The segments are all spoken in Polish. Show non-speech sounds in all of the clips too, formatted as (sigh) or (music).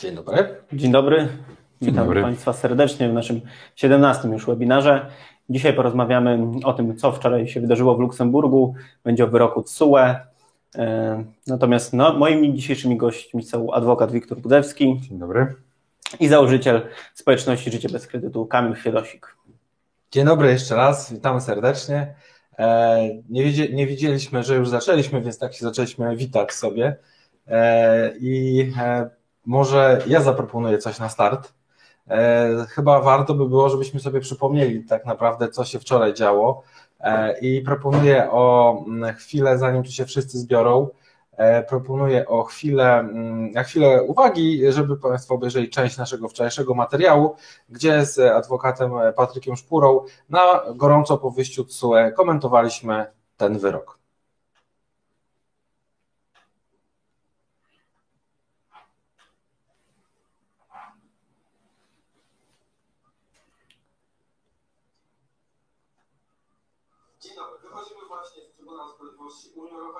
Dzień dobry. Dzień dobry. Witam dobry. Państwa serdecznie w naszym 17 już webinarze. Dzisiaj porozmawiamy o tym, co wczoraj się wydarzyło w Luksemburgu. Będzie o wyroku TSUE. E, natomiast no, moimi dzisiejszymi gośćmi są adwokat Wiktor Budewski. Dzień dobry. I założyciel społeczności Życie bez kredytu Kamil Chwiedosik. Dzień dobry jeszcze raz, witamy serdecznie. E, nie, nie wiedzieliśmy, że już zaczęliśmy, więc tak się zaczęliśmy witać sobie. E, I może ja zaproponuję coś na start. E, chyba warto by było, żebyśmy sobie przypomnieli tak naprawdę, co się wczoraj działo. E, I proponuję o mm, chwilę, zanim tu się wszyscy zbiorą, e, proponuję o chwilę, mm, na chwilę uwagi, żeby Państwo obejrzeli część naszego wczorajszego materiału, gdzie z adwokatem Patrykiem Szpurą na gorąco po wyjściu TSUE komentowaliśmy ten wyrok.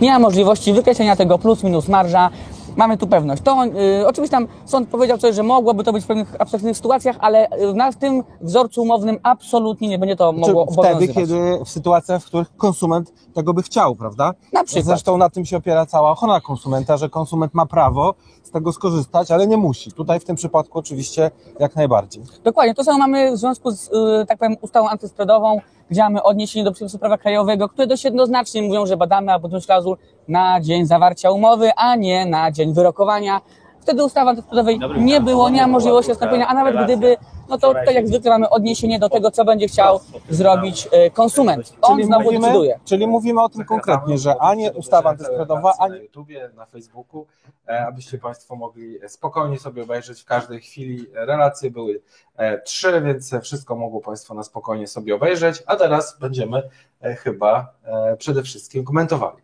Nie ma możliwości wykreślenia tego plus minus marża. Mamy tu pewność. To y, oczywiście tam sąd powiedział coś, że mogłoby to być w pewnych abstrakcyjnych sytuacjach, ale w, w tym wzorcu umownym absolutnie nie będzie to mogło Czy Wtedy, kiedy w sytuacjach, w których konsument tego by chciał, prawda? Na przykład. Zresztą na tym się opiera cała ochrona konsumenta, że konsument ma prawo tego skorzystać, ale nie musi. Tutaj w tym przypadku oczywiście jak najbardziej. Dokładnie. To samo mamy w związku z, y, tak powiem, ustawą antyspreadową, gdzie mamy odniesienie do przepisów prawa krajowego, które dość jednoznacznie mówią, że badamy abonament klauzul na dzień zawarcia umowy, a nie na dzień wyrokowania. Wtedy ustawy antyspreadowej nie było, nie ma możliwości nastąpienia, a nawet gdyby, no to tutaj jak zwykle mamy odniesienie do tego, co będzie chciał zrobić e, konsument. On czyli znowu mówimy, decyduje. Czyli mówimy o tym konkretnie, że ani ustawa antyspreadowa, ani... Na YouTubie, na Facebooku, e, abyście Państwo mogli spokojnie sobie obejrzeć w każdej chwili relacje. Były e, trzy, więc wszystko mogło Państwo na spokojnie sobie obejrzeć, a teraz będziemy chyba przede wszystkim komentowali.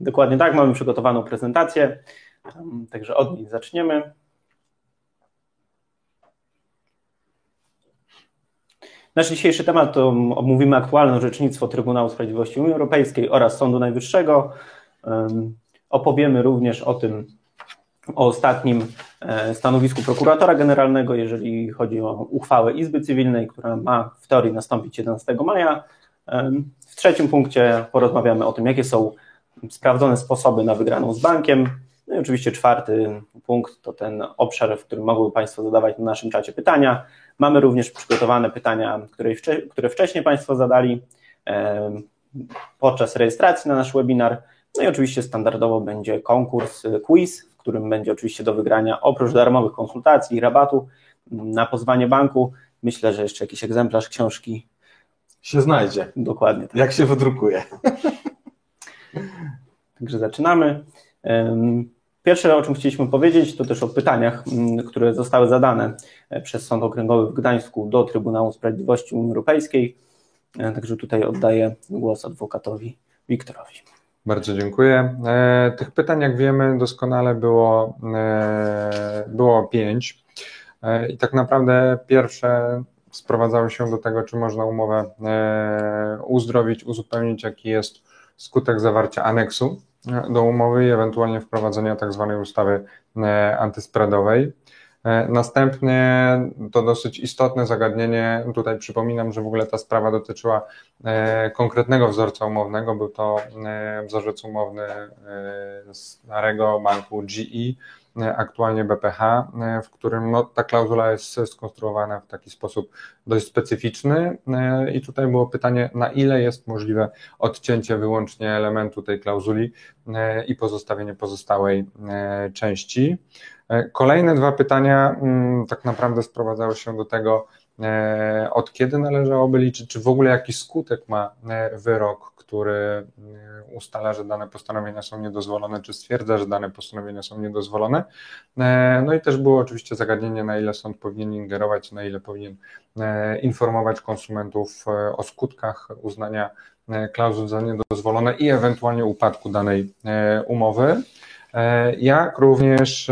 Dokładnie tak, mamy przygotowaną prezentację. Także od nich zaczniemy. Nasz dzisiejszy temat to omówimy aktualne orzecznictwo Trybunału Sprawiedliwości Unii Europejskiej oraz Sądu Najwyższego. Opowiemy również o tym, o ostatnim e, stanowisku prokuratora generalnego, jeżeli chodzi o uchwałę Izby Cywilnej, która ma w teorii nastąpić 11 maja. W trzecim punkcie porozmawiamy o tym, jakie są sprawdzone sposoby na wygraną z bankiem. No i oczywiście czwarty punkt to ten obszar, w którym mogłyby Państwo zadawać na naszym czacie pytania. Mamy również przygotowane pytania, które, wcześniej Państwo zadali podczas rejestracji na nasz webinar. No i oczywiście standardowo będzie konkurs, y, quiz, w którym będzie oczywiście do wygrania oprócz darmowych konsultacji i rabatu na pozwanie banku. Myślę, że jeszcze jakiś egzemplarz książki się znajdzie. Dokładnie. Tak. Jak się wydrukuje. (laughs) Także zaczynamy. Pierwsze, o czym chcieliśmy powiedzieć, to też o pytaniach, mm, które zostały zadane e, przez Sąd Okręgowy w Gdańsku do Trybunału Sprawiedliwości Unii Europejskiej. E, także tutaj oddaję głos adwokatowi Wiktorowi. Bardzo dziękuję. E, tych pytań, jak wiemy, doskonale było, było pięć. I tak naprawdę pierwsze sprowadzały się do tego, czy można umowę uzdrowić, uzupełnić, jaki jest skutek zawarcia aneksu do umowy i ewentualnie wprowadzenia tak zwanej ustawy e, antyspreadowej. E, następnie to dosyć istotne zagadnienie. Tutaj przypominam, że w ogóle ta sprawa dotyczyła e, konkretnego wzorca umownego. Był to wzorzec umowny starego banku GE, aktualnie BPH, w którym no, ta klauzula jest skonstruowana w taki sposób dość specyficzny i tutaj było pytanie, na ile jest możliwe odcięcie wyłącznie elementu tej klauzuli i pozostawienie pozostałej części. Kolejne dwa pytania mm, tak naprawdę sprowadzały się do tego, E, od kiedy należałoby liczyć, czy w ogóle jaki skutek ma e, wyrok, który e, ustala, że dane postanowienia są niedozwolone, czy stwierdza, że dane postanowienia są niedozwolone. No i też było oczywiście zagadnienie, na ile sąd powinien ingerować, na ile powinien informować konsumentów o skutkach uznania klauzul za niedozwolone i ewentualnie upadku danej umowy. Jak również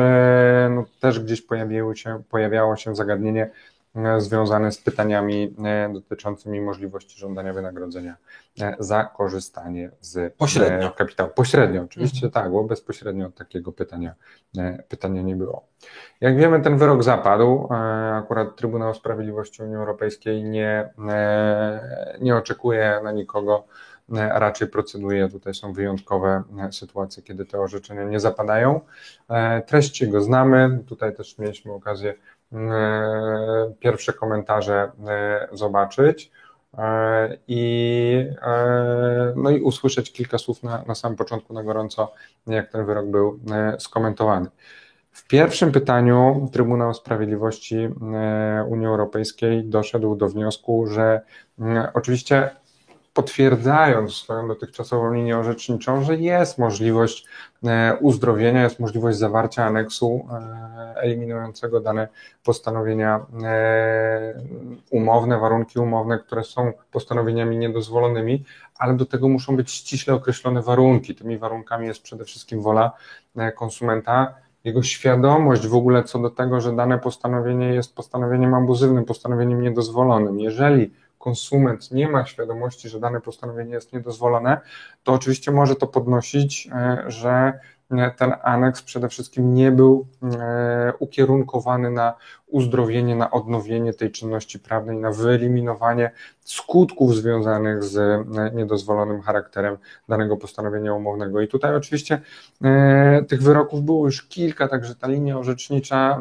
no, też gdzieś pojawiło się, pojawiało się zagadnienie E, związane z pytaniami e, dotyczącymi możliwości żądania wynagrodzenia e, za korzystanie z pośrednio. kapitału. Pośrednio, oczywiście mhm. tak, bo bezpośrednio takiego pytania, pytania nie było. Jak wiemy, ten wyrok zapadł. Akurat Trybunał Sprawiedliwości Unii Europejskiej nie, nie oczekuje na nikogo raczej proceduje. Tutaj są wyjątkowe sytuacje, kiedy te orzeczenia nie zapadają. Treści go znamy. Tutaj też mieliśmy okazję E, pierwsze komentarze e, zobaczyć e, i, no i usłyszeć kilka słów na, na samym początku na gorąco, jak ten wyrok był skomentowany. W pierwszym pytaniu Trybunał Sprawiedliwości Unii Europejskiej doszedł do wniosku, że oczywiście potwierdzając swoją dotychczasową linię orzeczniczą, że jest możliwość e, uzdrowienia, jest możliwość zawarcia aneksu e, eliminującego dane postanowienia e, umowne, warunki umowne, które są postanowieniami niedozwolonymi, ale do tego muszą być ściśle określone warunki. Tymi warunkami jest przede wszystkim wola konsumenta, jego świadomość w ogóle co do tego, że dane postanowienie jest postanowieniem abuzywnym, postanowieniem niedozwolonym. Jeżeli konsument nie ma świadomości, że dane postanowienie jest niedozwolone, to oczywiście może to podnosić, e, że ten aneks przede wszystkim nie był e, ukierunkowany na uzdrowienie, na odnowienie tej czynności prawnej, na wyeliminowanie skutków związanych z e, niedozwolonym charakterem danego postanowienia umownego. I tutaj oczywiście e, tych wyroków było już kilka, także ta linia orzecznicza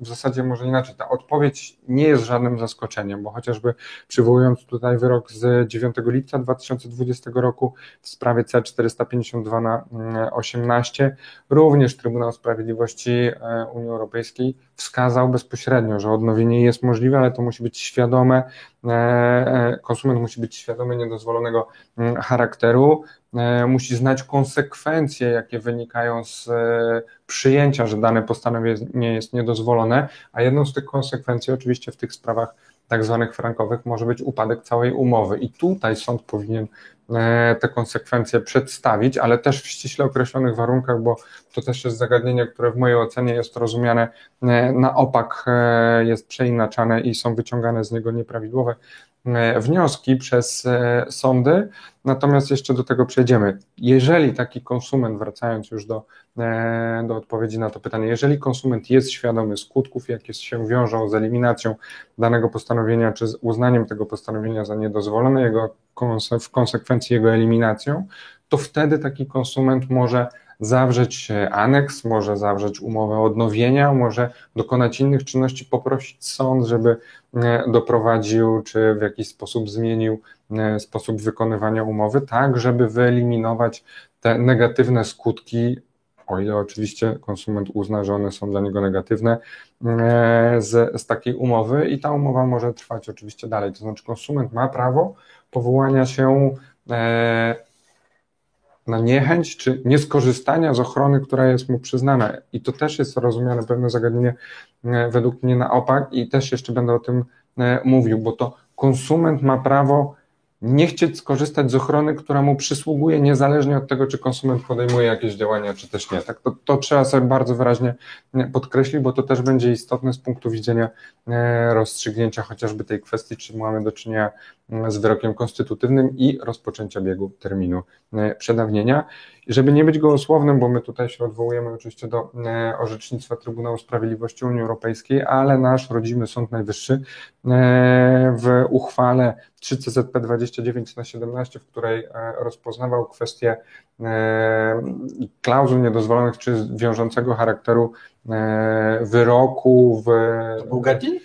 w zasadzie może inaczej. Ta odpowiedź nie jest żadnym zaskoczeniem, bo chociażby przywołując tutaj wyrok z 9 lipca 2020 roku w sprawie C452 na 18, również Trybunał Sprawiedliwości e, Unii Europejskiej wskazał bezpośrednio, że odnowienie jest możliwe, ale to musi być świadome, e, e, konsument musi być świadomy niedozwolonego mm, charakteru, e, musi znać konsekwencje, jakie wynikają z przyjęcia, że dane postanowienie jest niedozwolone, a jedną z tych konsekwencji oczywiście w tych sprawach tak zwanych frankowych może być upadek całej umowy. I tutaj sąd powinien e, te konsekwencje przedstawić, ale też w ściśle określonych warunkach, bo to też jest zagadnienie, które w mojej ocenie jest rozumiane e, na opak, e, jest przeinaczane i są wyciągane z niego nieprawidłowe wnioski przez sądy. Natomiast jeszcze do tego przejdziemy. Jeżeli taki konsument, wracając już do, do odpowiedzi na to pytanie, jeżeli konsument jest świadomy skutków, jakie się wiążą z eliminacją danego postanowienia, czy z uznaniem tego postanowienia za niedozwolone, jego, w konsekwencji jego eliminacją, to wtedy taki konsument może zawrzeć aneks, może zawrzeć umowę odnowienia, może dokonać innych czynności, poprosić sąd, żeby e, doprowadził, czy w jakiś sposób zmienił e, sposób wykonywania umowy, tak, żeby wyeliminować te negatywne skutki o ile oczywiście konsument uzna, że one są dla niego negatywne, e, z, z takiej umowy i ta umowa może trwać oczywiście dalej. To znaczy, konsument ma prawo powołania się na niechęć czy nieskorzystania z ochrony, która jest mu przyznana. I to też jest rozumiane pewne zagadnienie e, według mnie na opak i też jeszcze będę o tym mówił, bo to konsument ma prawo nie chcieć skorzystać z ochrony, która mu przysługuje, niezależnie od tego, czy konsument podejmuje jakieś działania, czy też nie. Tak, to, to trzeba sobie bardzo wyraźnie podkreślić, bo to też będzie istotne z punktu widzenia e, rozstrzygnięcia chociażby tej kwestii, czy mamy do czynienia z wyrokiem konstytutywnym i rozpoczęcia biegu terminu e, przedawnienia. I żeby nie być gołosłownym, bo my tutaj się odwołujemy oczywiście do e, orzecznictwa Trybunału Sprawiedliwości Unii Europejskiej, ale nasz rodzimy Sąd Najwyższy w uchwale 3 CZP 29 na 17, w której rozpoznawał kwestię klauzul niedozwolonych czy wiążącego charakteru wyroku w. To był Getin?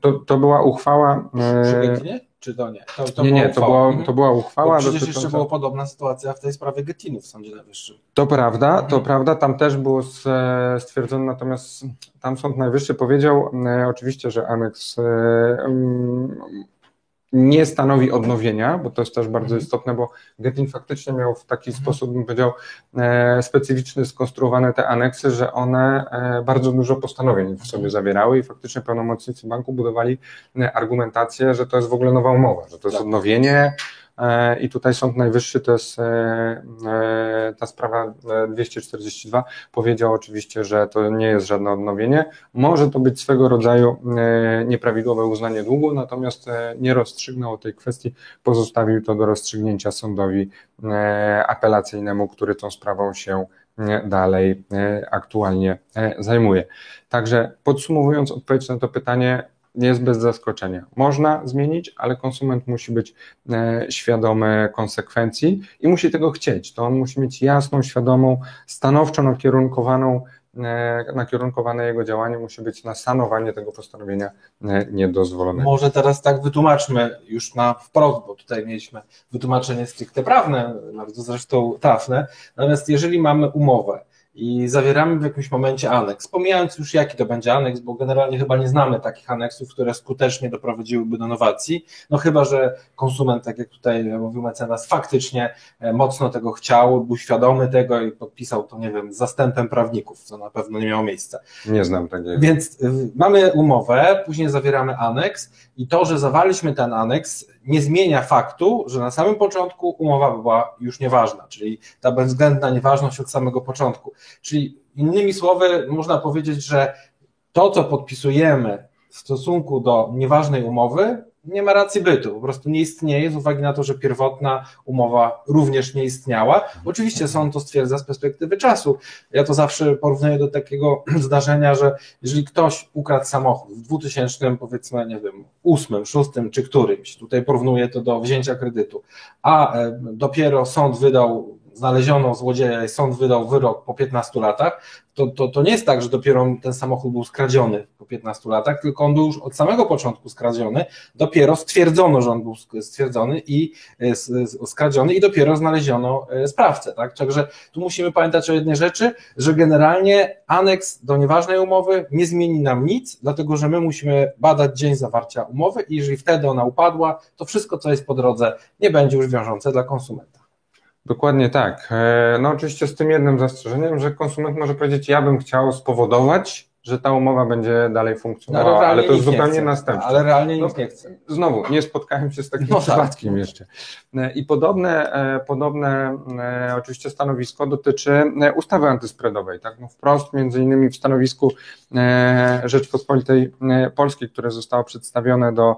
To, to była uchwała. Przy Getinie? Czy to nie? To, to nie, nie, to była, to była uchwała. Bo przecież dotycząca... jeszcze była podobna sytuacja w tej sprawie Getinu w Sądzie Najwyższym. To prawda, to mhm. prawda, tam też było stwierdzone, natomiast tam Sąd Najwyższy powiedział e, oczywiście, że aneks e, nie stanowi odnowienia, bo to jest też bardzo mhm. istotne, bo Getin faktycznie miał w taki mhm. sposób, bym powiedział, e, specyficzny skonstruowane te aneksy, że one e, bardzo dużo postanowień w sobie zawierały i faktycznie pełnomocnicy banku budowali e, argumentację, że to jest w ogóle nowa umowa, że to jest tak. odnowienie, I tutaj Sąd Najwyższy, to jest e, e, ta sprawa 242, powiedział oczywiście, że to nie jest żadne odnowienie. Może to być swego rodzaju nieprawidłowe uznanie długu, natomiast nie rozstrzygnął tej kwestii, pozostawił to do rozstrzygnięcia sądowi apelacyjnemu, który tą sprawą się dalej aktualnie zajmuje. Także podsumowując odpowiedź na to pytanie, jest bez zaskoczenia. Można zmienić, ale konsument musi być e, świadomy konsekwencji i musi tego chcieć. To on musi mieć jasną, świadomą, stanowczo nakierunkowaną e, nakierunkowane jego działanie musi być na sanowanie tego postanowienia e, niedozwolonego. Może teraz tak wytłumaczmy już na wprost, bo tutaj mieliśmy wytłumaczenie stricte prawne, bardzo zresztą trafne. Natomiast jeżeli mamy umowę, i zawieramy w jakimś momencie aneks. Pomijając już jaki to będzie aneks, bo generalnie chyba nie znamy takich aneksów, które skutecznie doprowadziłyby do nowacji, no chyba, że konsument, tak jak tutaj mówił mecenas, faktycznie e, mocno tego chciał, był świadomy tego i podpisał to, nie wiem, z zastępem prawników, co na pewno nie miało miejsca. Nie znam takiego. Więc y, mamy umowę, później zawieramy aneks i to, że zawaliśmy ten aneks, nie zmienia faktu, że na samym początku umowa była już nieważna, czyli ta bezwzględna nieważność od samego początku. Czyli innymi słowy, można powiedzieć, że to, co podpisujemy w stosunku do nieważnej umowy, nie ma racji bytu, po prostu nie istnieje z uwagi na to, że pierwotna umowa również nie istniała. Oczywiście sąd to stwierdza z perspektywy czasu. Ja to zawsze porównuję do takiego (clears throat) zdarzenia, że jeżeli ktoś ukradł samochód w 2000, powiedzmy, nie wiem, 8, 6 czy którymś, tutaj porównuję to do wzięcia kredytu, a e, dopiero sąd wydał znaleziono złodzieja i sąd wydał wyrok po 15 latach, to, to, to nie jest tak, że dopiero ten samochód był skradziony po 15 latach, tylko on był już od samego początku skradziony, dopiero stwierdzono, że on był stwierdzony i e, skradziony i dopiero znaleziono e, sprawcę. Tak? Także tu musimy pamiętać o jednej rzeczy, że generalnie aneks do nieważnej umowy nie zmieni nam nic, dlatego że my musimy badać dzień zawarcia umowy i jeżeli wtedy ona upadła, to wszystko, co jest po drodze, nie będzie już wiążące dla konsumenta. Dokładnie tak. E, no oczywiście z tym jednym zastrzeżeniem, że konsument może powiedzieć, ja bym chciał spowodować, że ta umowa będzie dalej funkcjonowała, no, ale to jest zupełnie następne. Ale realnie no, nikt nie chce. Znowu, nie spotkałem się z takim no, tak. przypadkiem tak. jeszcze. E, I podobne, e, podobne oczywiście stanowisko dotyczy ustawy antyspreadowej. Tak? No wprost, między innymi w stanowisku Rzeczpospolitej Polskiej, które zostało przedstawione do,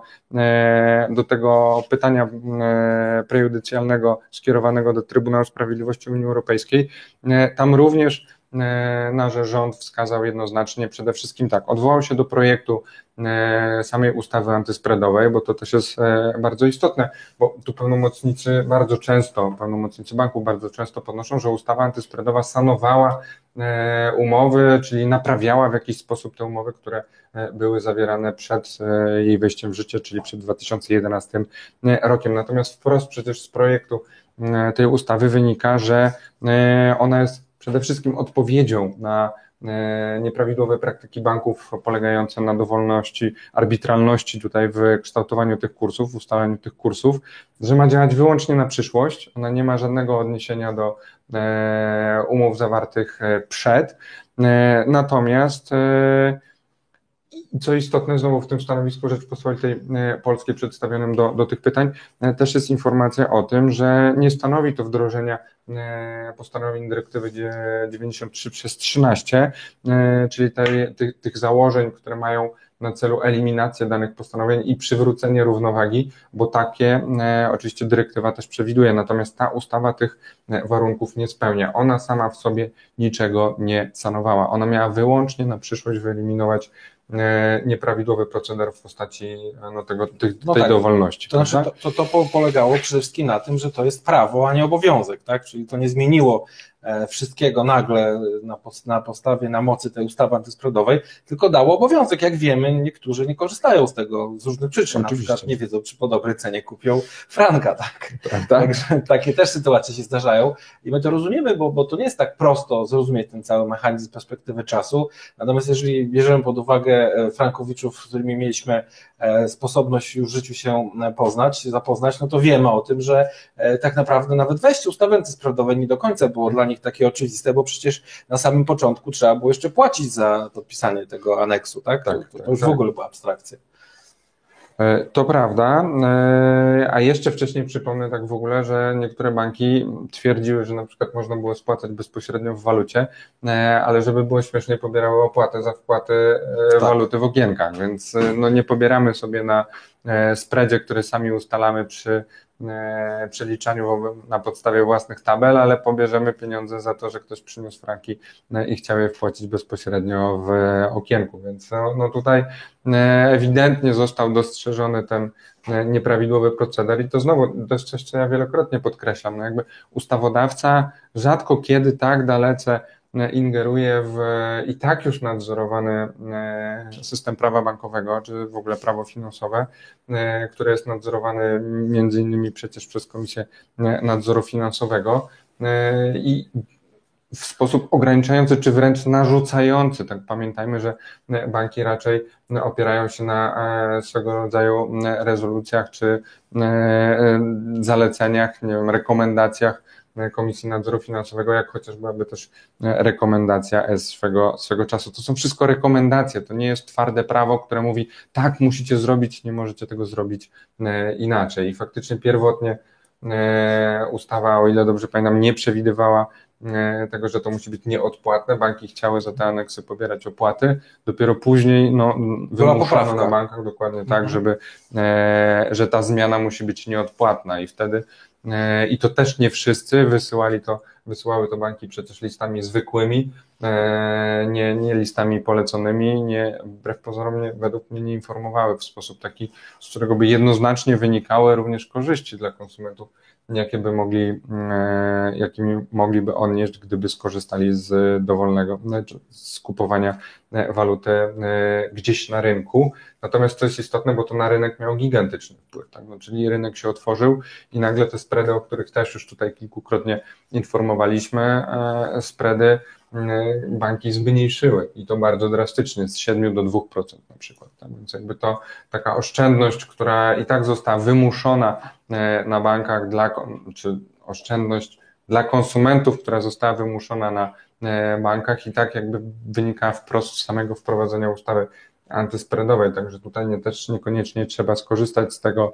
do tego pytania prejudycjalnego skierowanego do Trybunału Sprawiedliwości Unii Europejskiej. Tam również E, nasz rząd wskazał jednoznacznie przede wszystkim tak, odwołał się do projektu e, samej ustawy antyspreadowej, bo to też jest e, bardzo istotne, bo tu pełnomocnicy bardzo często, pełnomocnicy banków bardzo często podnoszą, że ustawa antyspreadowa sanowała umowy, czyli naprawiała w jakiś sposób te umowy, które były zawierane przed jej wejściem w życie, czyli przed 2011 rokiem. Natomiast wprost przecież z projektu tej ustawy wynika, że ona jest przede wszystkim odpowiedzią na e, nieprawidłowe praktyki banków polegające na dowolności, arbitralności tutaj w kształtowaniu tych kursów, w ustalaniu tych kursów, że ma działać wyłącznie na przyszłość. Ona nie ma żadnego odniesienia do e, umów zawartych e, przed. Natomiast co istotne, znowu w tym stanowisku Rzeczpospolitej e, Polskiej przedstawionym do, do tych pytań, e, też jest informacja o tym, że nie stanowi to wdrożenia e, postanowień dyrektywy 93 przez 13, czyli tych, tych założeń, które mają na celu eliminację danych postanowień i przywrócenie równowagi, bo takie oczywiście dyrektywa też przewiduje, natomiast ta ustawa tych warunków nie spełnia. Ona sama w sobie niczego nie sanowała. Ona miała wyłącznie na przyszłość wyeliminować nieprawidłowy proceder w postaci no, tego, tych, No tej tak. dowolności. To znaczy, to, to, to polegało przede wszystkim na tym, że to jest prawo, a nie obowiązek, tak? Czyli to nie zmieniło e, wszystkiego nagle na, na podstawie, na mocy tej ustawy antyspreadowej, tylko dało obowiązek. Jak wiemy, niektórzy nie korzystają z tego z różnych przyczyn. Oczywiście. Na przykład nie wiedzą, czy po dobrej cenie kupią franka, tak? Prawda? Także takie też sytuacje się zdarzają i my to rozumiemy, bo, bo to nie jest tak prosto zrozumieć ten cały mechanizm z perspektywy czasu. Natomiast jeżeli bierzemy pod uwagę e, frankowiczów, z którymi mieliśmy e, sposobność już w życiu się e, poznać, zapoznać, no to wiemy o tym, że e, tak naprawdę nawet wejście ustawy antysprawowej nie do końca było dla nich takie oczywiste, bo przecież na samym początku trzeba było jeszcze płacić za podpisanie tego aneksu, tak? Tak, to, to tak, już w tak. ogóle była abstrakcja. E, To prawda, e, a jeszcze wcześniej przypomnę tak w ogóle, że niektóre banki twierdziły, że na przykład można było spłacać bezpośrednio w walucie, e, ale żeby było śmieszniej pobierały opłatę za wpłaty Tak. waluty w okienkach, więc no nie pobieramy sobie na spreadzie, który sami ustalamy przy przeliczaniu wo- na podstawie własnych tabel, ale pobierzemy pieniądze za to, że ktoś przyniósł franki e, i chciał je wpłacić bezpośrednio w okienku, więc no, no tutaj e, ewidentnie został dostrzeżony ten e, nieprawidłowy proceder i to znowu, to jest ja wielokrotnie podkreślam, no jakby ustawodawca rzadko kiedy tak dalece e, ingeruje w i tak już nadzorowany e, system prawa bankowego, czy w ogóle prawo finansowe, e, które jest nadzorowane między innymi przecież przez Komisję e, Nadzoru Finansowego i w sposób ograniczający, czy wręcz narzucający. Tak pamiętajmy, że banki raczej opierają się na swego rodzaju rezolucjach czy zaleceniach, nie wiem, rekomendacjach Komisji Nadzoru Finansowego, jak chociażby aby też e, rekomendacja S swego, swego czasu. To są wszystko rekomendacje, to nie jest twarde prawo, które mówi tak musicie zrobić, nie możecie tego zrobić e, inaczej. I faktycznie pierwotnie e, ustawa, o ile dobrze pamiętam, nie przewidywała e, tego, że to musi być nieodpłatne. Banki chciały za te aneksy pobierać opłaty. Dopiero później no, wymuszono na bankach dokładnie tak, Mhm. żeby, e, że ta zmiana musi być nieodpłatna i wtedy e, i to też nie wszyscy wysyłali to, wysyłały to banki przecież listami zwykłymi, e, nie, nie listami poleconymi, nie, wbrew pozorom nie, według mnie nie informowały w sposób taki, z którego by jednoznacznie wynikały również korzyści dla konsumentów, jakie by mogli, e, jakimi mogliby odnieść, gdyby skorzystali z dowolnego, znaczy z kupowania e, waluty e, gdzieś na rynku. Natomiast to jest istotne, bo to na rynek miał gigantyczny wpływ, tak? no, czyli rynek się otworzył i nagle te spready, o których też już tutaj kilkukrotnie informowaliśmy, spready banki zmniejszyły i to bardzo drastycznie, z 7 do 2% na przykład. Więc jakby to taka oszczędność, która i tak została wymuszona e, na bankach dla, czy oszczędność dla konsumentów, która została wymuszona na e, bankach i tak jakby wynika wprost z samego wprowadzenia ustawy antyspreadowej, także tutaj nie, też niekoniecznie trzeba skorzystać z tego,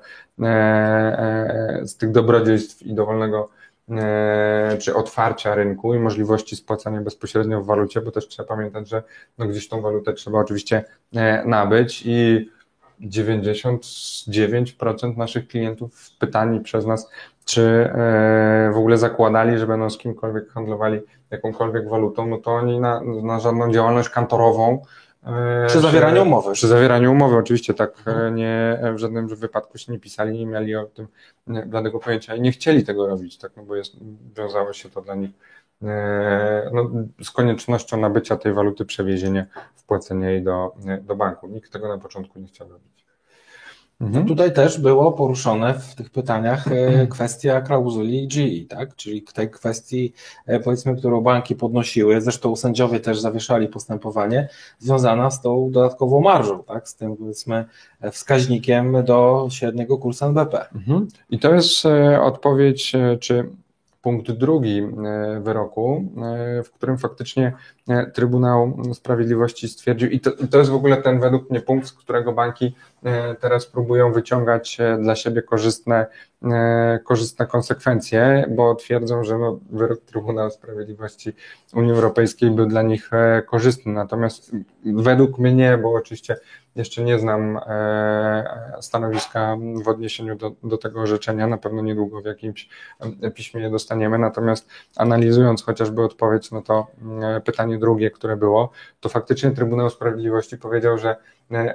z tych dobrodziejstw i dowolnego czy otwarcia rynku i możliwości spłacania bezpośrednio w walucie, bo też trzeba pamiętać, że no gdzieś tą walutę trzeba oczywiście e, nabyć i 99% naszych klientów pytani przez nas, czy e, w ogóle zakładali, że będą z kimkolwiek handlowali jakąkolwiek walutą, no to oni na, na żadną działalność kantorową e, Przy zawieraniu umowy. Przy zawieraniu umowy, oczywiście tak, e, nie, w żadnym wypadku się nie pisali, nie mieli o tym e, bladego pojęcia i nie chcieli tego robić, tak, no bo jest, wiązało się to dla nich e, no, z koniecznością nabycia tej waluty, przewiezienia, wpłacenia jej do, do banku. Nikt tego na początku nie chciał robić. Mhm. Tutaj też było poruszone w tych pytaniach e, kwestia klauzuli GE, tak? Czyli tej kwestii, e, powiedzmy, którą banki podnosiły, zresztą sędziowie też zawieszali postępowanie, związana z tą dodatkową marżą, tak? Z tym, powiedzmy, e, wskaźnikiem do średniego kursu NBP. Mhm. I to jest odpowiedź, czy punkt drugi wyroku, w którym faktycznie Trybunał Sprawiedliwości stwierdził, i to, i to jest w ogóle ten według mnie punkt, z którego banki e, teraz próbują wyciągać e, dla siebie korzystne, e, korzystne konsekwencje, bo twierdzą, że no, wyrok Trybunału Sprawiedliwości Unii Europejskiej był dla nich korzystny. Natomiast według mnie, bo oczywiście jeszcze nie znam stanowiska w odniesieniu do, do tego orzeczenia, na pewno niedługo w jakimś piśmie je dostaniemy, natomiast analizując chociażby odpowiedź, no to pytanie drugie, które było, to faktycznie Trybunał Sprawiedliwości powiedział, że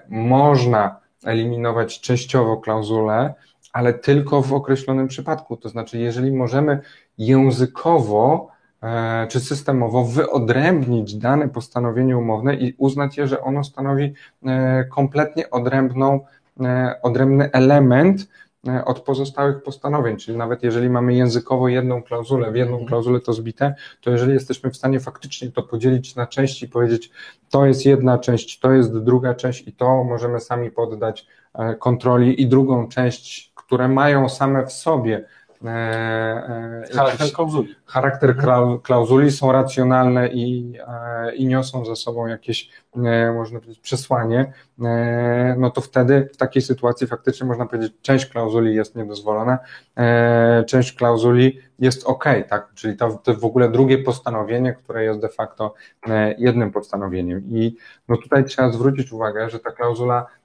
można eliminować częściowo klauzulę, ale tylko w określonym przypadku. To znaczy, jeżeli możemy językowo e, czy systemowo wyodrębnić dane postanowienie umowne i uznać je, że ono stanowi e, kompletnie odrębną, e, odrębny element od pozostałych postanowień, czyli nawet jeżeli mamy językowo jedną klauzulę, w jedną mhm. klauzulę to zbite, to jeżeli jesteśmy w stanie faktycznie to podzielić na części i powiedzieć, to jest jedna część, to jest druga część i to możemy sami poddać kontroli i drugą część które mają same w sobie e, e, charakter klauzuli. Charakter klauzuli są racjonalne i, e, i niosą za sobą jakieś, można powiedzieć, przesłanie, no to wtedy w takiej sytuacji faktycznie można powiedzieć, część klauzuli jest niedozwolona, część klauzuli jest ok, tak? Czyli to, to w ogóle drugie postanowienie, które jest de facto jednym postanowieniem. I no tutaj trzeba zwrócić uwagę, że ta klauzula E,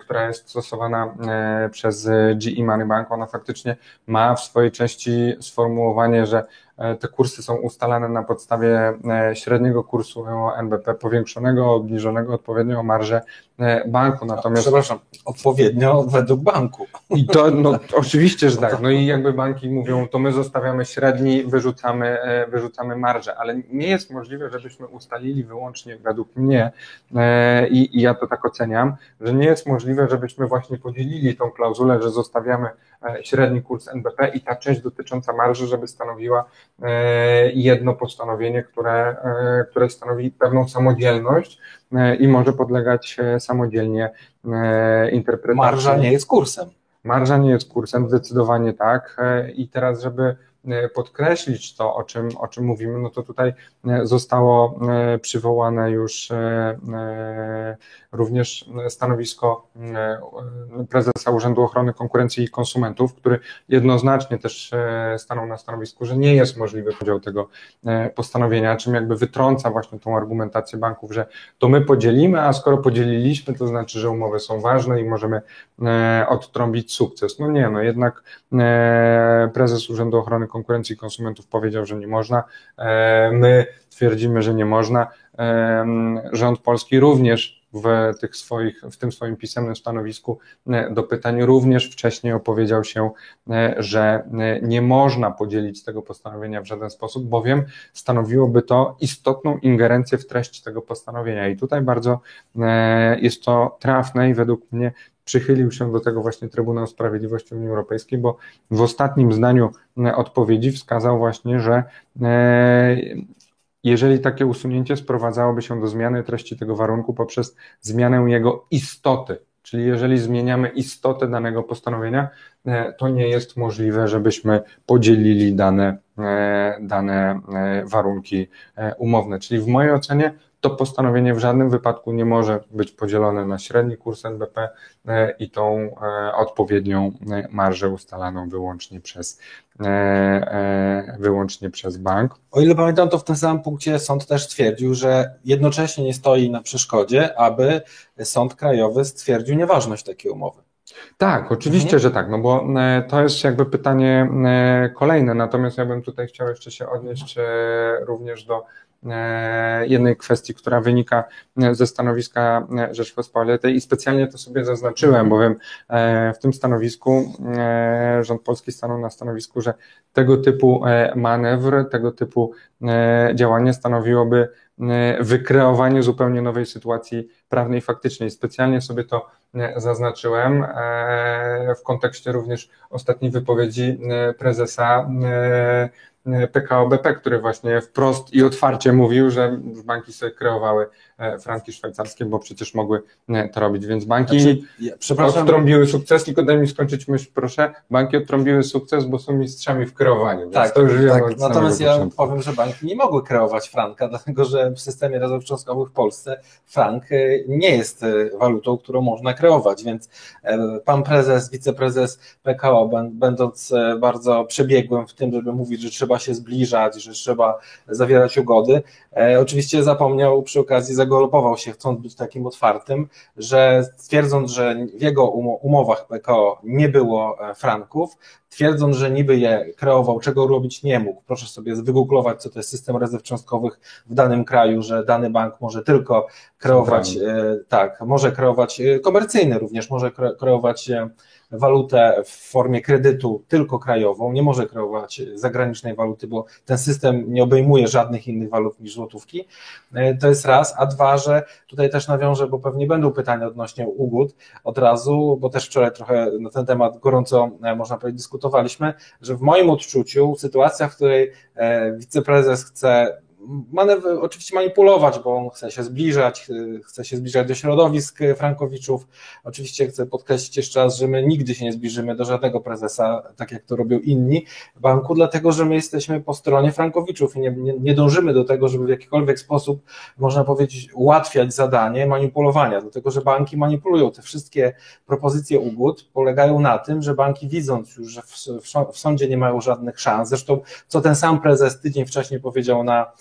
która jest stosowana e, przez GE Money Bank, ona faktycznie ma w swojej części sformułowanie, że E, te kursy są ustalane na podstawie e, średniego kursu NBP, powiększonego, obniżonego odpowiednio o marżę e, banku. Natomiast... Przepraszam, odpowiednio według banku. I to, no, (laughs) oczywiście, że tak. No i jakby banki mówią, to my zostawiamy średni, wyrzucamy, wyrzucamy marżę, ale nie jest możliwe, żebyśmy ustalili wyłącznie według mnie i, i ja to tak oceniam, że nie jest możliwe, żebyśmy właśnie podzielili tą klauzulę, że zostawiamy średni kurs NBP i ta część dotycząca marży, żeby stanowiła E, jedno postanowienie, które, e, które stanowi pewną samodzielność e, i może podlegać samodzielnie interpretacji. Marża nie jest kursem. Marża nie jest kursem, zdecydowanie tak. I teraz, żeby E, podkreślić to, o czym, o czym mówimy, no to tutaj e, zostało e, przywołane już również stanowisko prezesa Urzędu Ochrony Konkurencji i Konsumentów, który jednoznacznie też stanął na stanowisku, że nie jest możliwy podział tego postanowienia, czym jakby wytrąca właśnie tą argumentację banków, że to my podzielimy, a skoro podzieliliśmy, to znaczy, że umowy są ważne i możemy odtrąbić sukces. No nie, no jednak prezes Urzędu Ochrony Konkurencji i Konsumentów powiedział, że nie można. E, my twierdzimy, że nie można. E, rząd polski również w, tych swoich, w tym swoim pisemnym stanowisku e, do pytań również wcześniej opowiedział się, że nie można podzielić tego postanowienia w żaden sposób, bowiem stanowiłoby to istotną ingerencję w treść tego postanowienia. I tutaj bardzo jest to trafne i według mnie przychylił się do tego właśnie Trybunał Sprawiedliwości Unii Europejskiej, bo w ostatnim zdaniu e, odpowiedzi wskazał właśnie, że e, jeżeli takie usunięcie sprowadzałoby się do zmiany treści tego warunku poprzez zmianę jego istoty, czyli jeżeli zmieniamy istotę danego postanowienia, e, to nie jest możliwe, żebyśmy podzielili dane, dane warunki umowne. Czyli w mojej ocenie to postanowienie w żadnym wypadku nie może być podzielone na średni kurs NBP e, i tą e, odpowiednią e, marżę ustalaną wyłącznie przez, wyłącznie przez bank. O ile pamiętam, to w tym samym punkcie sąd też stwierdził, że jednocześnie nie stoi na przeszkodzie, aby sąd krajowy stwierdził nieważność takiej umowy. Tak, oczywiście, mhm. że tak, no bo to jest jakby pytanie kolejne, natomiast ja bym tutaj chciał jeszcze się odnieść również do jednej kwestii, która wynika e, ze stanowiska e, Rzeczpospolitej i specjalnie to sobie zaznaczyłem, bowiem w tym stanowisku rząd polski stanął na stanowisku, że tego typu manewr, tego typu działanie stanowiłoby wykreowanie zupełnie nowej sytuacji prawnej faktycznej. Specjalnie sobie to zaznaczyłem w kontekście również ostatniej wypowiedzi prezesa PKO BP, który właśnie wprost i otwarcie mówił, że banki sobie kreowały franki szwajcarskie, bo przecież mogły e, to robić, więc banki znaczy, ja, przepraszam, odtrąbiły sukces, tylko daj mi skończyć myśl, proszę, banki odtrąbiły sukces, bo są mistrzami w kreowaniu. Tak, to już tak. natomiast ja początku. powiem, że banki nie mogły kreować franka, (laughs) dlatego że w systemie rezerw w Polsce frank e, nie jest walutą, którą można kreować, więc pan prezes, wiceprezes PKO, będąc bardzo przebiegłym w tym, żeby mówić, że trzeba się zbliżać, że trzeba zawierać ugody, oczywiście zapomniał przy okazji zagrożenia dlatego lopował się, chcąc być takim otwartym, że twierdząc, że w jego umowach PKO nie było franków, twierdząc, że niby je kreował, czego robić nie mógł. Proszę sobie wygooglować, co to jest system rezerw cząstkowych w danym kraju, że dany bank może tylko kreować, tak, może kreować komercyjny również, może kreować walutę w formie kredytu tylko krajową, nie może kreować zagranicznej waluty, bo ten system nie obejmuje żadnych innych walut niż złotówki. E, to jest raz, a dwa, że tutaj też nawiążę, bo pewnie będą pytania odnośnie ugód od razu, bo też wczoraj trochę na ten temat gorąco, e, można powiedzieć, dyskutowaliśmy, że w moim odczuciu sytuacja, w której e, wiceprezes chce manewr, oczywiście manipulować, bo on chce się zbliżać, chce się zbliżać do środowisk Frankowiczów. Oczywiście chcę podkreślić jeszcze raz, że my nigdy się nie zbliżymy do żadnego prezesa, tak jak to robią inni banku, dlatego że my jesteśmy po stronie Frankowiczów i nie, nie, nie dążymy do tego, żeby w jakikolwiek sposób, można powiedzieć, ułatwiać zadanie manipulowania, dlatego że banki manipulują. Te wszystkie propozycje ugód polegają na tym, że banki widząc już, że w, w sądzie nie mają żadnych szans, zresztą co ten sam prezes tydzień wcześniej powiedział na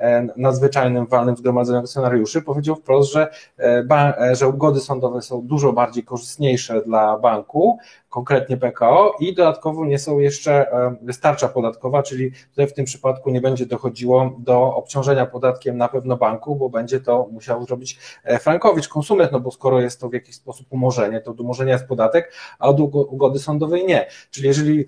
E, nadzwyczajnym walnym zgromadzeniu akcjonariuszy powiedział wprost, że, e, e, że ugody sądowe są dużo bardziej korzystniejsze dla banku, konkretnie PKO i dodatkowo nie są jeszcze wystarcza podatkowa, czyli tutaj w tym przypadku nie będzie dochodziło do obciążenia podatkiem na pewno banku, bo będzie to musiał zrobić Frankowicz, konsument, no bo skoro jest to w jakiś sposób umorzenie, to do umorzenia jest podatek, a od ugody sądowej nie. Czyli jeżeli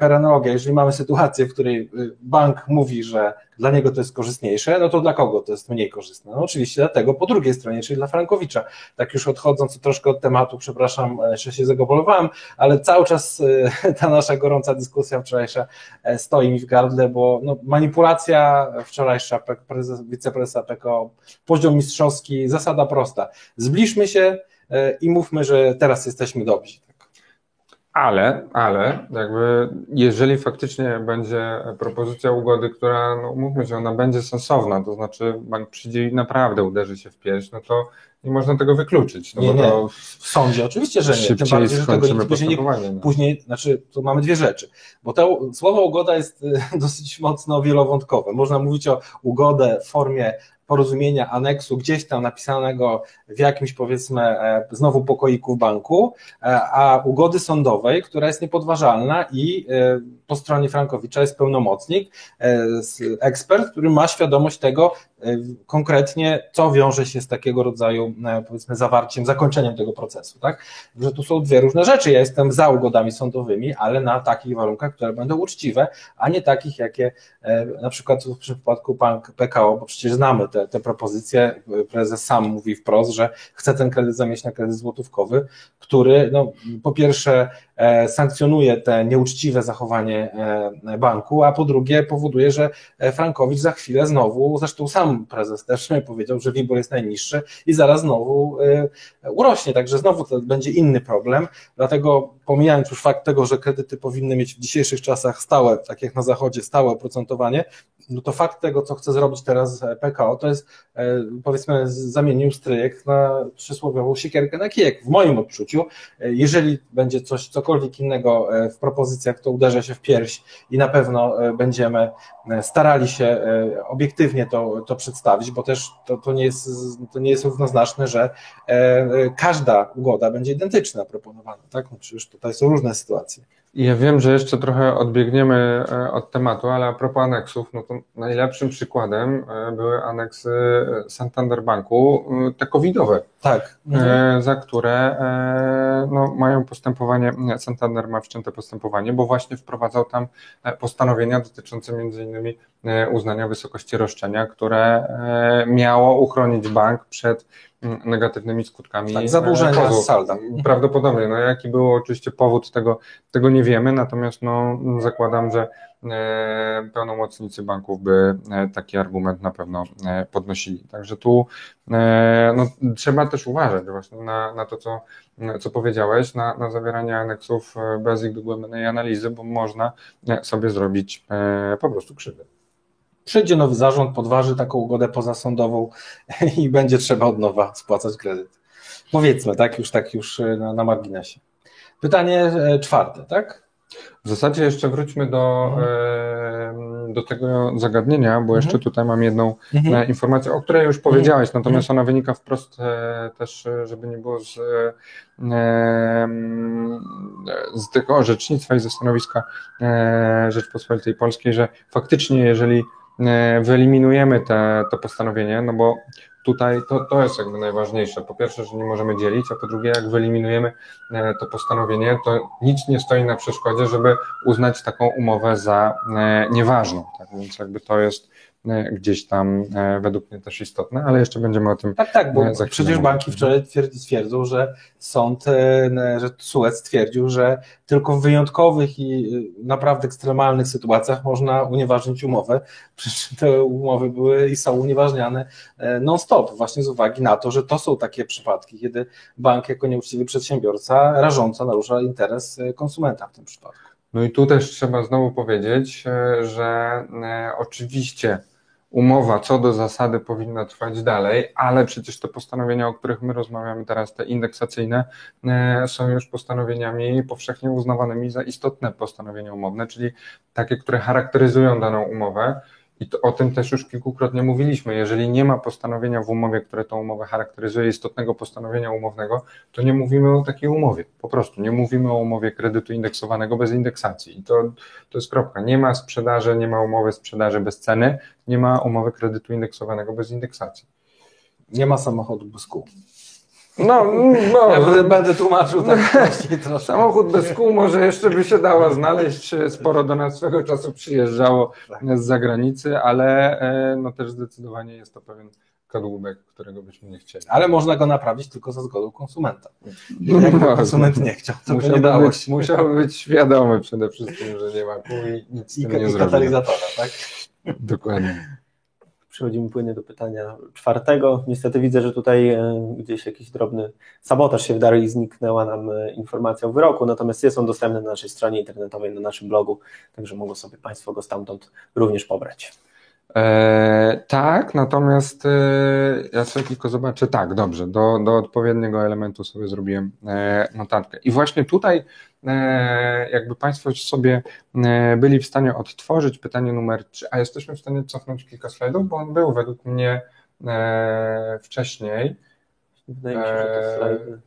per analogia, jeżeli mamy sytuację, w której bank mówi, że dla niego to jest korzystniejsze, no to dla kogo to jest mniej korzystne? No oczywiście dlatego po drugiej stronie, czyli dla Frankowicza. Tak już odchodząc troszkę od tematu, przepraszam, że się zagobolowałem, ale cały czas e, (laughs) ta nasza gorąca dyskusja wczorajsza e, stoi mi w gardle, bo no, manipulacja wczorajsza prezes, wiceprezesa PKO, poziom mistrzowski, zasada prosta. Zbliżmy się e, i mówmy, że teraz jesteśmy dobrzy. Ale, ale jakby jeżeli faktycznie będzie propozycja ugody, która, no mówmy się, ona będzie sensowna, to znaczy bank przyjdzie i naprawdę uderzy się w pierś, no to nie można tego wykluczyć. No nie, nie. w sądzie oczywiście, że nie. Tym bardziej, że tego nikt później, no. później, znaczy tu mamy dwie rzeczy, bo to słowo ugoda jest (laughs) dosyć mocno wielowątkowe. Można mówić o ugodę w formie porozumienia, aneksu gdzieś tam napisanego w jakimś powiedzmy e, znowu pokoiku w banku, e, a ugody sądowej, która jest niepodważalna i e, po stronie Frankowicza jest pełnomocnik, ekspert, który ma świadomość tego konkretnie, co wiąże się z takiego rodzaju powiedzmy zawarciem, zakończeniem tego procesu, tak? Że tu są dwie różne rzeczy. Ja jestem za ugodami sądowymi, ale na takich warunkach, które będą uczciwe, a nie takich, jakie na przykład w przypadku PKO, bo przecież znamy te, te propozycje. Prezes sam mówi wprost, że chce ten kredyt zamieść na kredyt złotówkowy, który no, po pierwsze e, sankcjonuje te nieuczciwe zachowanie e, banku, a po drugie powoduje, że e, Frankowicz za chwilę znowu, zresztą sam prezes też (laughs) powiedział, że WIBOR jest najniższy i zaraz znowu urośnie, także znowu to będzie inny problem, dlatego pomijając już fakt tego, że kredyty powinny mieć w dzisiejszych czasach stałe, tak jak na zachodzie, stałe oprocentowanie, no to fakt tego, co chce zrobić teraz PKO, to jest powiedzmy zamienił stryjek na przysłowiową siekierkę na kijek. W moim odczuciu, e, jeżeli będzie coś, cokolwiek innego e, w propozycjach, to uderza się w pierś i na pewno e, będziemy starali się obiektywnie to, to przedstawić, bo też to, to, nie jest, to nie jest równoznaczne, że każda ugoda będzie identyczna proponowana, tak? No przecież tutaj są różne sytuacje. Ja wiem, że jeszcze trochę odbiegniemy e, od tematu, ale a propos aneksów, no to najlepszym przykładem e, były aneksy e, Santander Banku, te covidowe. Tak. Mhm. Za które no, mają postępowanie, Santander ma wszczęte postępowanie, bo właśnie wprowadzał tam postanowienia dotyczące między innymi uznania wysokości roszczenia, które miało uchronić bank przed negatywnymi skutkami. Tak, zaburzenia z salda. Prawdopodobnie. No, jaki był oczywiście powód tego, tego nie wiemy, natomiast no, zakładam, że e, pełnomocnicy banków by e, taki argument na pewno e, podnosili. Także tu no, trzeba też uważać właśnie na, na to, co, co powiedziałeś, na, na zawieranie aneksów bez ich dogłębnej analizy, bo można sobie zrobić po prostu krzywdę przyjdzie nowy zarząd, podważy taką ugodę pozasądową (laughs) i będzie trzeba od nowa spłacać kredyt. Powiedzmy, tak już, tak już e, na, na marginesie. Pytanie e, czwarte, tak? W zasadzie jeszcze wróćmy do, Mhm. do tego zagadnienia, bo jeszcze tutaj mam jedną Mhm. e, informację, o której już powiedziałeś, natomiast ona wynika wprost też, żeby nie było z, z tego orzecznictwa i ze stanowiska Rzeczpospolitej Polskiej, że faktycznie jeżeli wyeliminujemy te, to postanowienie, no bo tutaj to, to jest jakby najważniejsze. Po pierwsze, że nie możemy dzielić, a po drugie, jak wyeliminujemy e, to postanowienie, to nic nie stoi na przeszkodzie, żeby uznać taką umowę za e, nieważną. Tak więc jakby to jest e, gdzieś tam e, według mnie też istotne, ale jeszcze będziemy o tym Tak, tak, bo chwilę przecież banki wczoraj twierdzą, że sąd, e, że Suez stwierdził, że tylko w wyjątkowych i e, naprawdę ekstremalnych sytuacjach można unieważnić umowę, (laughs) przy czym te umowy były i są unieważniane e, non-stop, właśnie z uwagi na to, że to są takie przypadki, kiedy bank jako nieuczciwy przedsiębiorca rażąco narusza interes e, konsumenta w tym przypadku. No i tu też trzeba znowu powiedzieć, e, że e, oczywiście umowa co do zasady powinna trwać dalej, ale przecież te postanowienia, o których my rozmawiamy teraz, te indeksacyjne, e, są już postanowieniami powszechnie uznawanymi za istotne postanowienia umowne, czyli takie, które charakteryzują daną umowę. I to, o tym też już kilkukrotnie mówiliśmy. Jeżeli nie ma postanowienia w umowie, które tą umowę charakteryzuje, istotnego postanowienia umownego, to nie mówimy o takiej umowie. Po prostu nie mówimy o umowie kredytu indeksowanego bez indeksacji. I to, to jest kropka. Nie ma sprzedaży, nie ma umowy sprzedaży bez ceny, nie ma umowy kredytu indeksowanego bez indeksacji. Nie ma samochodu bez kół. No, no Ja będę, będę tłumaczył tak prościej troszkę. Samochód bez kół może jeszcze by się dało znaleźć. Sporo do nas swego czasu przyjeżdżało z zagranicy, ale e, no też zdecydowanie jest to pewien kadłubek, którego byśmy nie chcieli. Ale można go naprawić tylko za zgodą konsumenta. Jakby No, konsument nie chciał, to by nie dało być, się. musiałby być świadomy przede wszystkim, że nie ma kół i nic z I, tym nie i zrobi. katalizatora, tak? Dokładnie. Przechodzimy płynnie do pytania czwartego. Niestety widzę, że tutaj e, gdzieś jakiś drobny sabotaż się wdarł i zniknęła nam e, informacja o wyroku, natomiast jest on dostępny na naszej stronie internetowej, na naszym blogu, także mogą sobie Państwo go stamtąd również pobrać. E, tak, natomiast e, ja sobie tylko zobaczę, tak, dobrze, do, do odpowiedniego elementu sobie zrobiłem e, notatkę. I właśnie tutaj, e, jakby Państwo sobie e, byli w stanie odtworzyć pytanie numer 3, a jesteśmy w stanie cofnąć kilka slajdów, bo on był według mnie e, wcześniej. Wydaje mi się, że to slajdy.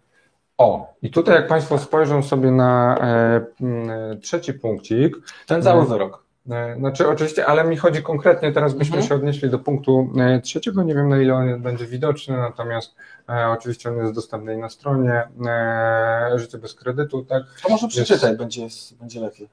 O, i tutaj jak Państwo spojrzą sobie na e, m, trzeci punkcik, Ten cały wyrok. E, Znaczy, oczywiście, ale mi chodzi konkretnie, teraz byśmy Mhm. się odnieśli do punktu e, trzeciego. Nie wiem, na ile on będzie widoczny, natomiast e, oczywiście on jest dostępny na stronie e, Życie bez kredytu, tak? To może przeczytaj, będzie, będzie lepiej.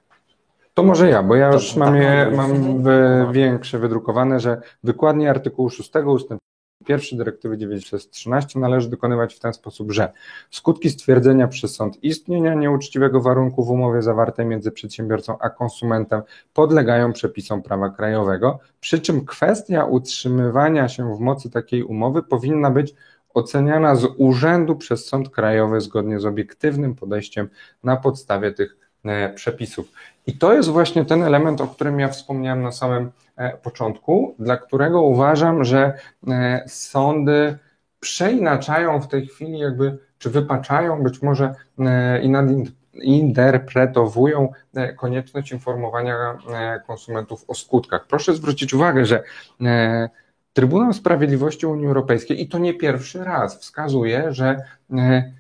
To może ja, bo ja już mam tak, je, tak. mam w, większe wydrukowane, że wykładnie artykułu 6 ustęp 1 dyrektywy 9613 należy dokonywać w ten sposób, że skutki stwierdzenia przez sąd istnienia nieuczciwego warunku w umowie zawartej między przedsiębiorcą a konsumentem podlegają przepisom prawa krajowego, przy czym kwestia utrzymywania się w mocy takiej umowy powinna być oceniana z urzędu przez sąd krajowy zgodnie z obiektywnym podejściem na podstawie tych e, przepisów. I to jest właśnie ten element, o którym ja wspomniałem na samym początku, dla którego uważam, że e, sądy przeinaczają w tej chwili jakby, czy wypaczają być może e, i nadinterpretowują e, konieczność informowania e, konsumentów o skutkach. Proszę zwrócić uwagę, że e, Trybunał Sprawiedliwości Unii Europejskiej, i to nie pierwszy raz, wskazuje, że e,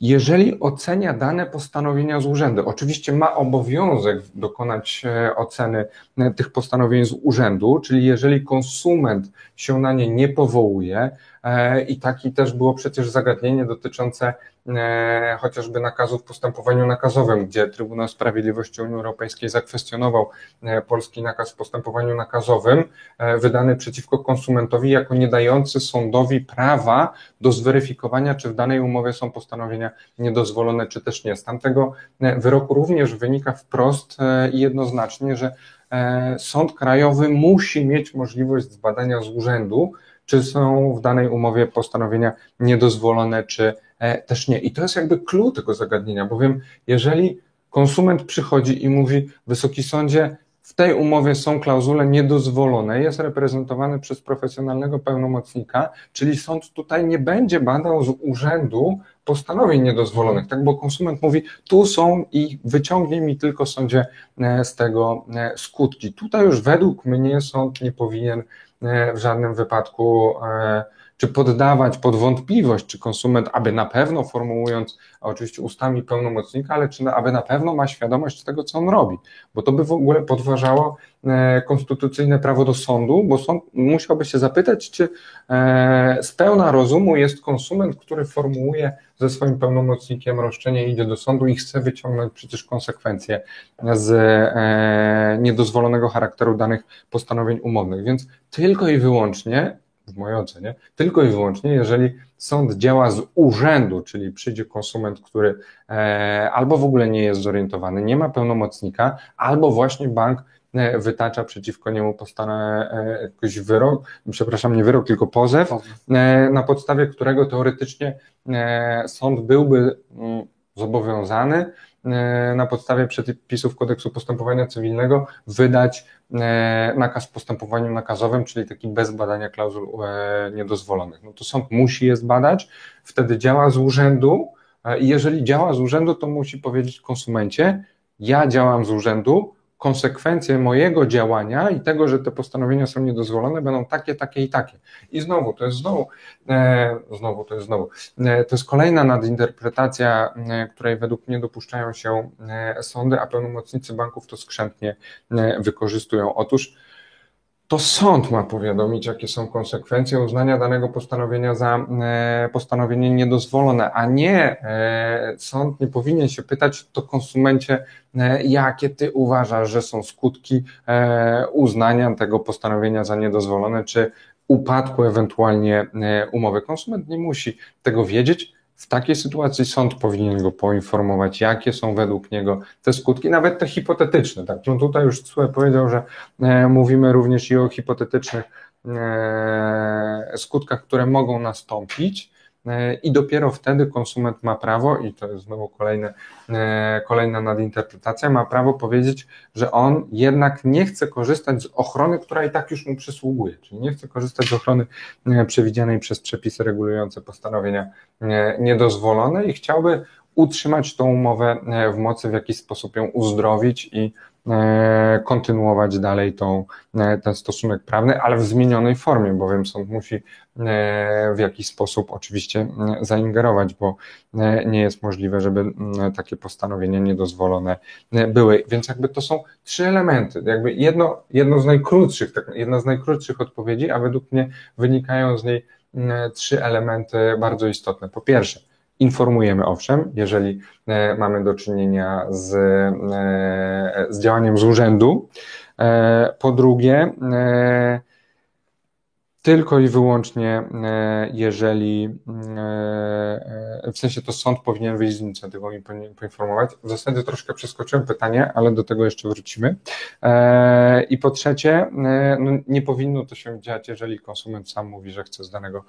jeżeli ocenia dane postanowienia z urzędu, oczywiście ma obowiązek dokonać e, oceny e, tych postanowień z urzędu, czyli jeżeli konsument się na nie nie powołuje, i taki też było przecież zagadnienie dotyczące e, chociażby nakazu w postępowaniu nakazowym, gdzie Trybunał Sprawiedliwości Unii Europejskiej zakwestionował e, polski nakaz w postępowaniu nakazowym, e, wydany przeciwko konsumentowi jako nie dający sądowi prawa do zweryfikowania, czy w danej umowie są postanowienia niedozwolone, czy też nie. Z tamtego e, wyroku również wynika wprost e, i jednoznacznie, że e, Sąd Krajowy musi mieć możliwość zbadania z urzędu, czy są w danej umowie postanowienia niedozwolone, czy e, też nie. I to jest jakby klucz tego zagadnienia, bowiem jeżeli konsument przychodzi i mówi, Wysoki Sądzie, w tej umowie są klauzule niedozwolone, jest reprezentowany przez profesjonalnego pełnomocnika, czyli sąd tutaj nie będzie badał z urzędu postanowień niedozwolonych, tak, bo konsument mówi, tu są i wyciągnie mi tylko sądzie e, z tego e, skutki. Tutaj już według mnie sąd nie powinien w żadnym wypadku czy poddawać pod wątpliwość, czy konsument, aby na pewno formułując, oczywiście ustami pełnomocnika, ale czy aby na pewno ma świadomość tego, co on robi, bo to by w ogóle podważało e, konstytucyjne prawo do sądu, bo sąd musiałby się zapytać, czy e, z pełna rozumu jest konsument, który formułuje ze swoim pełnomocnikiem roszczenie, idzie do sądu i chce wyciągnąć przecież konsekwencje z e, niedozwolonego charakteru danych postanowień umownych. Więc tylko i wyłącznie w mojej ocenie, tylko i wyłącznie, jeżeli sąd działa z urzędu, czyli przyjdzie konsument, który e, albo w ogóle nie jest zorientowany, nie ma pełnomocnika, albo właśnie bank e, wytacza przeciwko niemu postane e, jakiś wyrok, przepraszam, nie wyrok, tylko pozew, na podstawie którego teoretycznie sąd byłby mm, zobowiązany na podstawie przepisów kodeksu postępowania cywilnego wydać e, nakaz postępowaniem nakazowym, czyli taki bez badania klauzul e, niedozwolonych. No to sąd musi je zbadać, wtedy działa z urzędu i jeżeli działa z urzędu, to musi powiedzieć konsumencie, ja działam z urzędu, konsekwencje mojego działania i tego, że te postanowienia są niedozwolone, będą takie, takie i takie. I znowu, to jest znowu, e, znowu, to jest znowu, e, to jest kolejna nadinterpretacja, e, której według mnie dopuszczają się e, sądy, a pełnomocnicy banków to skrzętnie e, wykorzystują. Otóż to sąd ma powiadomić, jakie są konsekwencje uznania danego postanowienia za e, postanowienie niedozwolone, a nie e, sąd nie powinien się pytać to konsumencie, e, jakie ty uważasz, że są skutki uznania tego postanowienia za niedozwolone, czy upadku ewentualnie umowy. Konsument nie musi tego wiedzieć, w takiej sytuacji sąd powinien go poinformować, jakie są według niego te skutki, nawet te hipotetyczne. Tak? No tutaj już CUE powiedział, że e, mówimy również i o hipotetycznych e, skutkach, które mogą nastąpić. E, i dopiero wtedy konsument ma prawo, i to jest znowu kolejne, e, kolejna nadinterpretacja, ma prawo powiedzieć, że on jednak nie chce korzystać z ochrony, która i tak już mu przysługuje, czyli nie chce korzystać z ochrony e, przewidzianej przez przepisy regulujące postanowienia niedozwolone i chciałby utrzymać tą umowę w mocy, w jakiś sposób ją uzdrowić i kontynuować dalej tą, ten stosunek prawny, ale w zmienionej formie, bowiem sąd musi w jakiś sposób oczywiście zaingerować, bo nie jest możliwe, żeby takie postanowienia niedozwolone były. Więc jakby to są trzy elementy, jakby jedno, jedno z najkrótszych, tak, jedna z najkrótszych odpowiedzi, a według mnie wynikają z niej trzy elementy bardzo istotne. Po pierwsze, Informujemy owszem, jeżeli e, mamy do czynienia z, e, z działaniem z urzędu. E, po drugie, tylko i wyłącznie, e, jeżeli e, e, w sensie to sąd powinien wyjść z inicjatywą i poinformować. W zasadzie troszkę przeskoczyłem pytanie, ale do tego jeszcze wrócimy. I po trzecie, no nie powinno to się dziać, jeżeli konsument sam mówi, że chce z danego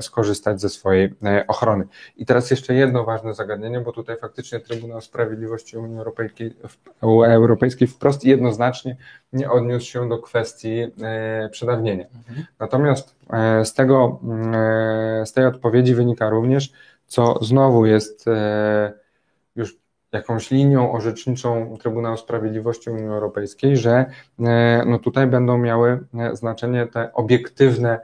skorzystać ze swojej ochrony. I teraz jeszcze jedno ważne zagadnienie, bo tutaj faktycznie Trybunał Sprawiedliwości Unii Europejskiej, wprost jednoznacznie nie odniósł się do kwestii przedawnienia. Mhm. Natomiast e, z, tego, e, z tej odpowiedzi wynika również, co znowu jest e, już jakąś linią orzeczniczą Trybunału Sprawiedliwości Unii Europejskiej, że no tutaj będą miały znaczenie te obiektywne,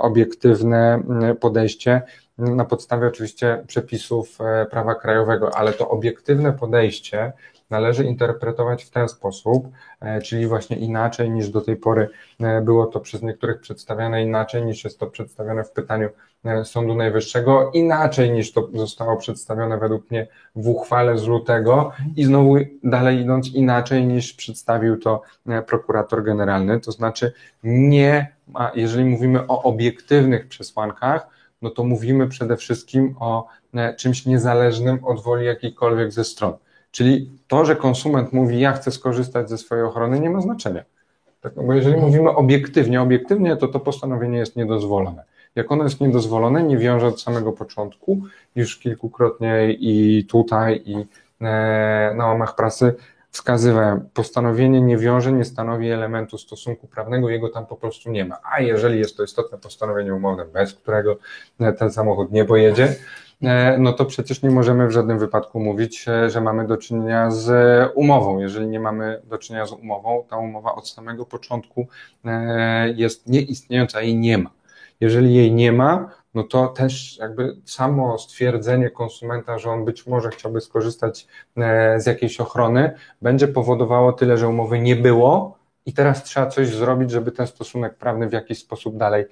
obiektywne podejście na podstawie oczywiście przepisów prawa krajowego, ale to obiektywne podejście należy interpretować w ten sposób, e, czyli właśnie inaczej niż do tej pory e, było to przez niektórych przedstawiane, inaczej niż jest to przedstawione w pytaniu e, Sądu Najwyższego, inaczej niż to zostało przedstawione według mnie w uchwale z lutego i znowu dalej idąc inaczej niż przedstawił to prokurator generalny, to znaczy nie, jeżeli mówimy o obiektywnych przesłankach, no to mówimy przede wszystkim o czymś niezależnym od woli jakiejkolwiek ze stron. Czyli to, że konsument mówi, ja chcę skorzystać ze swojej ochrony, nie ma znaczenia. Tak, no bo jeżeli mówimy obiektywnie, obiektywnie, to to postanowienie jest niedozwolone. Jak ono jest niedozwolone, nie wiąże od samego początku, już kilkukrotnie i tutaj, i e, na łamach prasy wskazywałem, postanowienie nie wiąże, nie stanowi elementu stosunku prawnego, jego tam po prostu nie ma. A jeżeli jest to istotne postanowienie umowne, bez którego ten samochód nie pojedzie, E, no to przecież nie możemy w żadnym wypadku mówić, e, że mamy do czynienia z umową. Jeżeli nie mamy do czynienia z umową, ta umowa od samego początku e, jest nieistniejąca i nie ma. Jeżeli jej nie ma, no to też jakby samo stwierdzenie konsumenta, że on być może chciałby skorzystać z jakiejś ochrony, będzie powodowało tyle, że umowy nie było, i teraz trzeba coś zrobić, żeby ten stosunek prawny w jakiś sposób dalej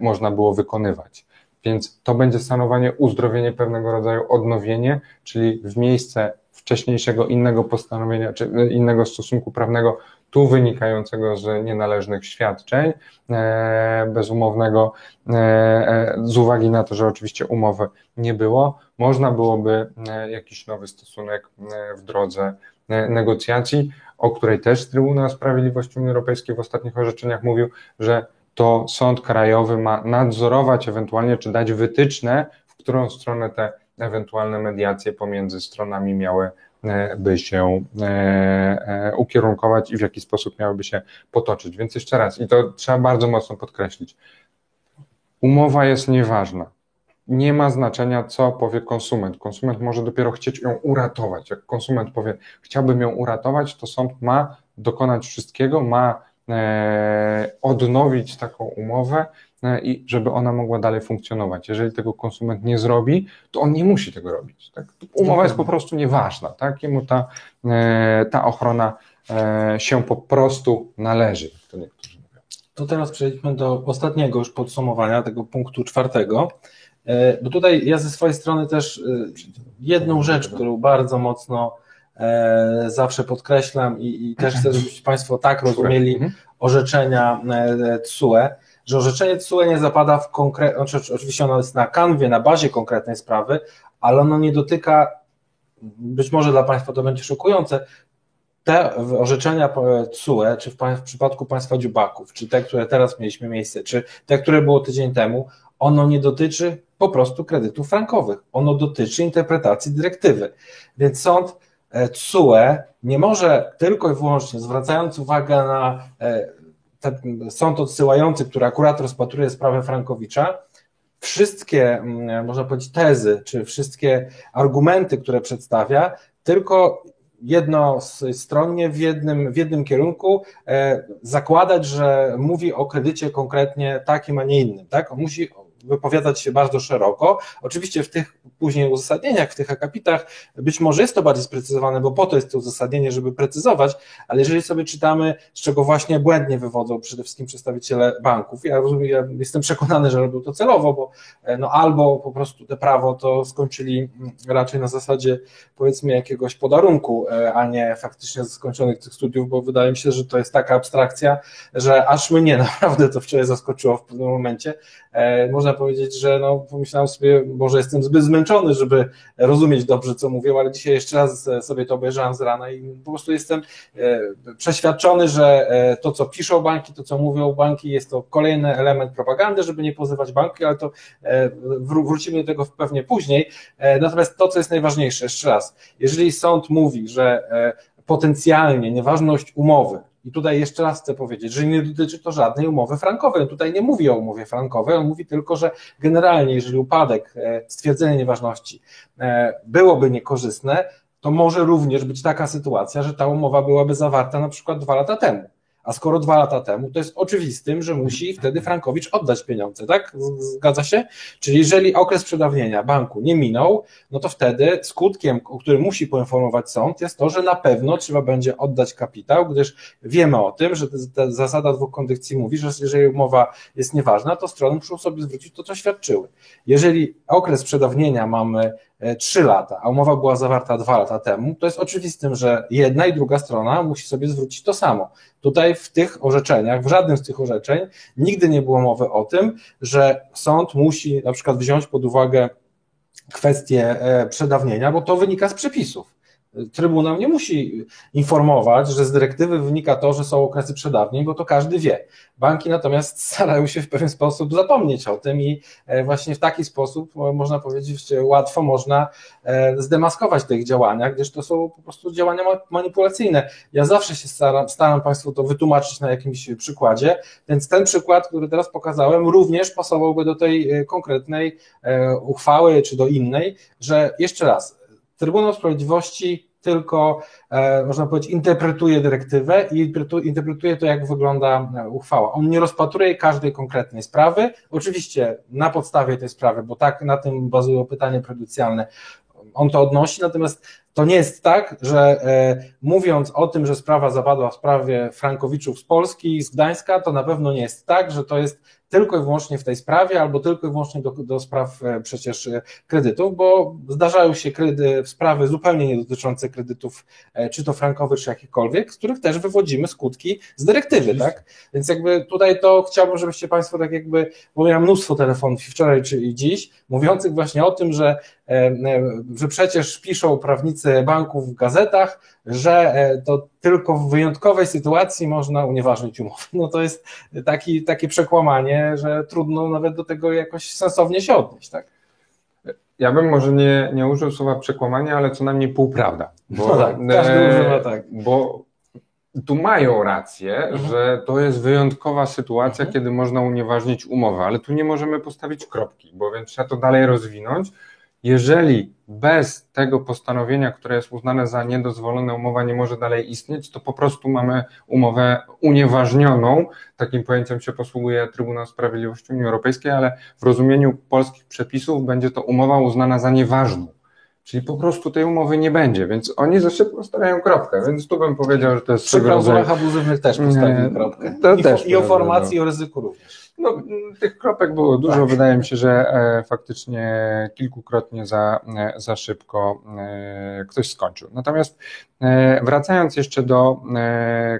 można było wykonywać. Więc to będzie stanowanie uzdrowienie, pewnego rodzaju odnowienie, czyli w miejsce wcześniejszego innego postanowienia czy innego stosunku prawnego, tu wynikającego z nienależnych świadczeń e, bezumownego, e, e, z uwagi na to, że oczywiście umowy nie było, można byłoby jakiś nowy stosunek w drodze negocjacji, o której też Trybunał Sprawiedliwości Unii Europejskiej w ostatnich orzeczeniach mówił, że to sąd krajowy ma nadzorować ewentualnie, czy dać wytyczne, w którą stronę te ewentualne mediacje pomiędzy stronami miały by się e, e, ukierunkować i w jaki sposób miałyby się potoczyć. Więc jeszcze raz, i to trzeba bardzo mocno podkreślić, umowa jest nieważna. Nie ma znaczenia, co powie konsument. Konsument może dopiero chcieć ją uratować. Jak konsument powie, chciałbym ją uratować, to sąd ma dokonać wszystkiego, ma odnowić taką umowę e, i żeby ona mogła dalej funkcjonować. Jeżeli tego konsument nie zrobi, to on nie musi tego robić. Tak? Umowa jest po prostu nieważna, tak? Jemu ta, e, ta ochrona się po prostu należy, to niektórzy mówią. To teraz przejdźmy do ostatniego już podsumowania, tego punktu czwartego. Bo tutaj ja ze swojej strony też jedną rzecz, którą bardzo mocno E, zawsze podkreślam i, i też chcę, żebyście Państwo tak rozumieli mhm. orzeczenia e, TSUE, że orzeczenie TSUE nie zapada w konkretnym, znaczy, oczywiście ono jest na kanwie, na bazie konkretnej sprawy, ale ono nie dotyka, być może dla Państwa to będzie szokujące, te orzeczenia TSUE, czy w, w przypadku państwa dziubaków, czy te, które teraz mieliśmy miejsce, czy te, które było tydzień temu, ono nie dotyczy po prostu kredytów frankowych. Ono dotyczy interpretacji dyrektywy. Więc sąd TSUE nie może tylko i wyłącznie, zwracając uwagę na e, ten sąd odsyłający, który akurat rozpatruje sprawę Frankowicza, wszystkie, mm, można powiedzieć, tezy, czy wszystkie argumenty, które przedstawia, tylko jednostronnie w jednym, w jednym kierunku e, zakładać, że mówi o kredycie konkretnie takim, a nie innym. Tak? On musi wypowiadać się bardzo szeroko. Oczywiście w tych później uzasadnieniach, w tych akapitach być może jest to bardziej sprecyzowane, bo po to jest to uzasadnienie, żeby precyzować, ale jeżeli sobie czytamy, z czego właśnie błędnie wywodzą przede wszystkim przedstawiciele banków, ja, rozumiem, ja jestem przekonany, że robią to celowo, bo e, no albo po prostu te prawo to skończyli mm, raczej na zasadzie powiedzmy jakiegoś podarunku, e, a nie faktycznie skończonych tych studiów, bo wydaje mi się, że to jest taka abstrakcja, że aż mnie (laughs) naprawdę to wczoraj zaskoczyło w pewnym momencie. E, można powiedzieć, że no, pomyślałem sobie, może jestem zbyt zmęczony, żeby rozumieć dobrze, co mówią, ale dzisiaj jeszcze raz sobie to obejrzałem z rana i po prostu jestem e, przeświadczony, że e, to, co piszą banki, to, co mówią banki, jest to kolejny element propagandy, żeby nie pozywać banki, ale to wrócimy do tego pewnie później. Natomiast to, co jest najważniejsze, jeszcze raz, jeżeli sąd mówi, że potencjalnie nieważność umowy i tutaj jeszcze raz chcę powiedzieć, że nie dotyczy to żadnej umowy frankowej. Tutaj nie mówi o umowie frankowej, on mówi tylko, że generalnie, jeżeli upadek, e, stwierdzenie nieważności e, byłoby niekorzystne, to może również być taka sytuacja, że ta umowa byłaby zawarta na przykład dwa lata temu. A skoro dwa lata temu, to jest oczywistym, że musi wtedy Frankowicz oddać pieniądze, tak? Zgadza się? Czyli jeżeli okres przedawnienia banku nie minął, no to wtedy skutkiem, o którym musi poinformować sąd, jest to, że na pewno trzeba będzie oddać kapitał, gdyż wiemy o tym, że ta zasada dwóch kondycji mówi, że jeżeli umowa jest nieważna, to strony muszą sobie zwrócić to, co świadczyły. Jeżeli okres przedawnienia mamy 3 e, lata, a umowa była zawarta 2 lata temu, to jest oczywistym, że jedna i druga strona musi sobie zwrócić to samo. Tutaj w tych orzeczeniach, w żadnym z tych orzeczeń nigdy nie było mowy o tym, że sąd musi na przykład wziąć pod uwagę kwestię e, przedawnienia, bo to wynika z przepisów. Trybunał nie musi informować, że z dyrektywy wynika to, że są okresy przedawnień, bo to każdy wie. Banki natomiast starają się w pewien sposób zapomnieć o tym i e, właśnie w taki sposób, e, można powiedzieć, łatwo można e, zdemaskować te ich działania, gdyż to są po prostu działania manipulacyjne. Ja zawsze się staram, staram Państwu to wytłumaczyć na jakimś przykładzie, więc ten przykład, który teraz pokazałem, również pasowałby do tej konkretnej uchwały czy do innej, że jeszcze raz, Trybunał Sprawiedliwości tylko, e, można powiedzieć, interpretuje dyrektywę i interpretuje to, jak wygląda e, uchwała. On nie rozpatruje każdej konkretnej sprawy, oczywiście na podstawie tej sprawy, bo tak na tym bazują pytania prejudycjalne, on to odnosi, natomiast to nie jest tak, że e, mówiąc o tym, że sprawa zapadła w sprawie Frankowiczów z Polski, z Gdańska, to na pewno nie jest tak, że to jest tylko i wyłącznie w tej sprawie, albo tylko i wyłącznie do, do spraw e, przecież e, kredytów, bo zdarzają się kredy, sprawy zupełnie nie dotyczące kredytów, e, czy to frankowych, czy jakichkolwiek, z których też wywodzimy skutki z dyrektywy, tak? Więc jakby tutaj to chciałbym, żebyście Państwo tak jakby, bo miałem mnóstwo telefonów wczoraj czy i dziś, mówiących właśnie o tym, że, że przecież piszą prawnicy banków w gazetach, że to tylko w wyjątkowej sytuacji można unieważnić umowę. No to jest taki, takie przekłamanie, że trudno nawet do tego jakoś sensownie się odnieść, tak? Ja bym może nie, nie użył słowa przekłamanie, ale co najmniej półprawda. Bo, no tak, każdy e, używa tak. Bo tu mają rację, mhm. że to jest wyjątkowa sytuacja, mhm. kiedy można unieważnić umowę, ale tu nie możemy postawić kropki, bo więc trzeba to dalej rozwinąć. Jeżeli bez tego postanowienia, które jest uznane za niedozwolone, umowa nie może dalej istnieć, to po prostu mamy umowę unieważnioną. Takim pojęciem się posługuje Trybunał Sprawiedliwości Unii Europejskiej, ale w rozumieniu polskich przepisów będzie to umowa uznana za nieważną. Czyli po prostu tej umowy nie będzie, więc oni za szybko stawiają kropkę, więc tu bym powiedział, że to jest... Przy klauzulach abuzywnych też postawili kropkę. To I, też I o formacji, i o ryzyku również. No, tych kropek było dużo. Tak. Wydaje mi się, że e, faktycznie kilkukrotnie za, e, za szybko e, ktoś skończył. Natomiast wracając jeszcze do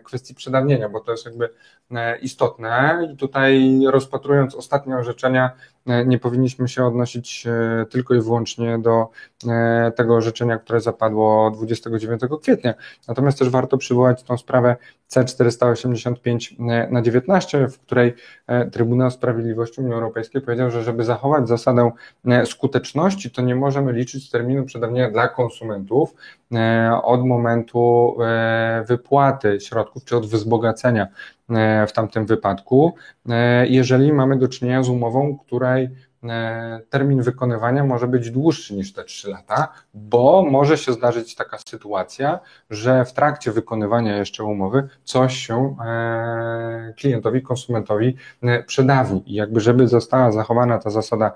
kwestii przedawnienia, bo to jest jakby istotne i tutaj rozpatrując ostatnie orzeczenia, nie powinniśmy się odnosić tylko i wyłącznie do tego orzeczenia, które zapadło 29 kwietnia. Natomiast też warto przywołać tą sprawę C485 na 19, w której Trybunał Sprawiedliwości Unii Europejskiej powiedział, że żeby zachować zasadę e, skuteczności, to nie możemy liczyć terminu przedawnienia dla konsumentów e, od momentu e, wypłaty środków, czy od wzbogacenia w tamtym wypadku, jeżeli mamy do czynienia z umową, której E, termin wykonywania może być dłuższy niż te 3 lata, bo może się zdarzyć taka sytuacja, że w trakcie wykonywania jeszcze umowy coś się e, klientowi, konsumentowi e, przedawni. I jakby, żeby została zachowana ta zasada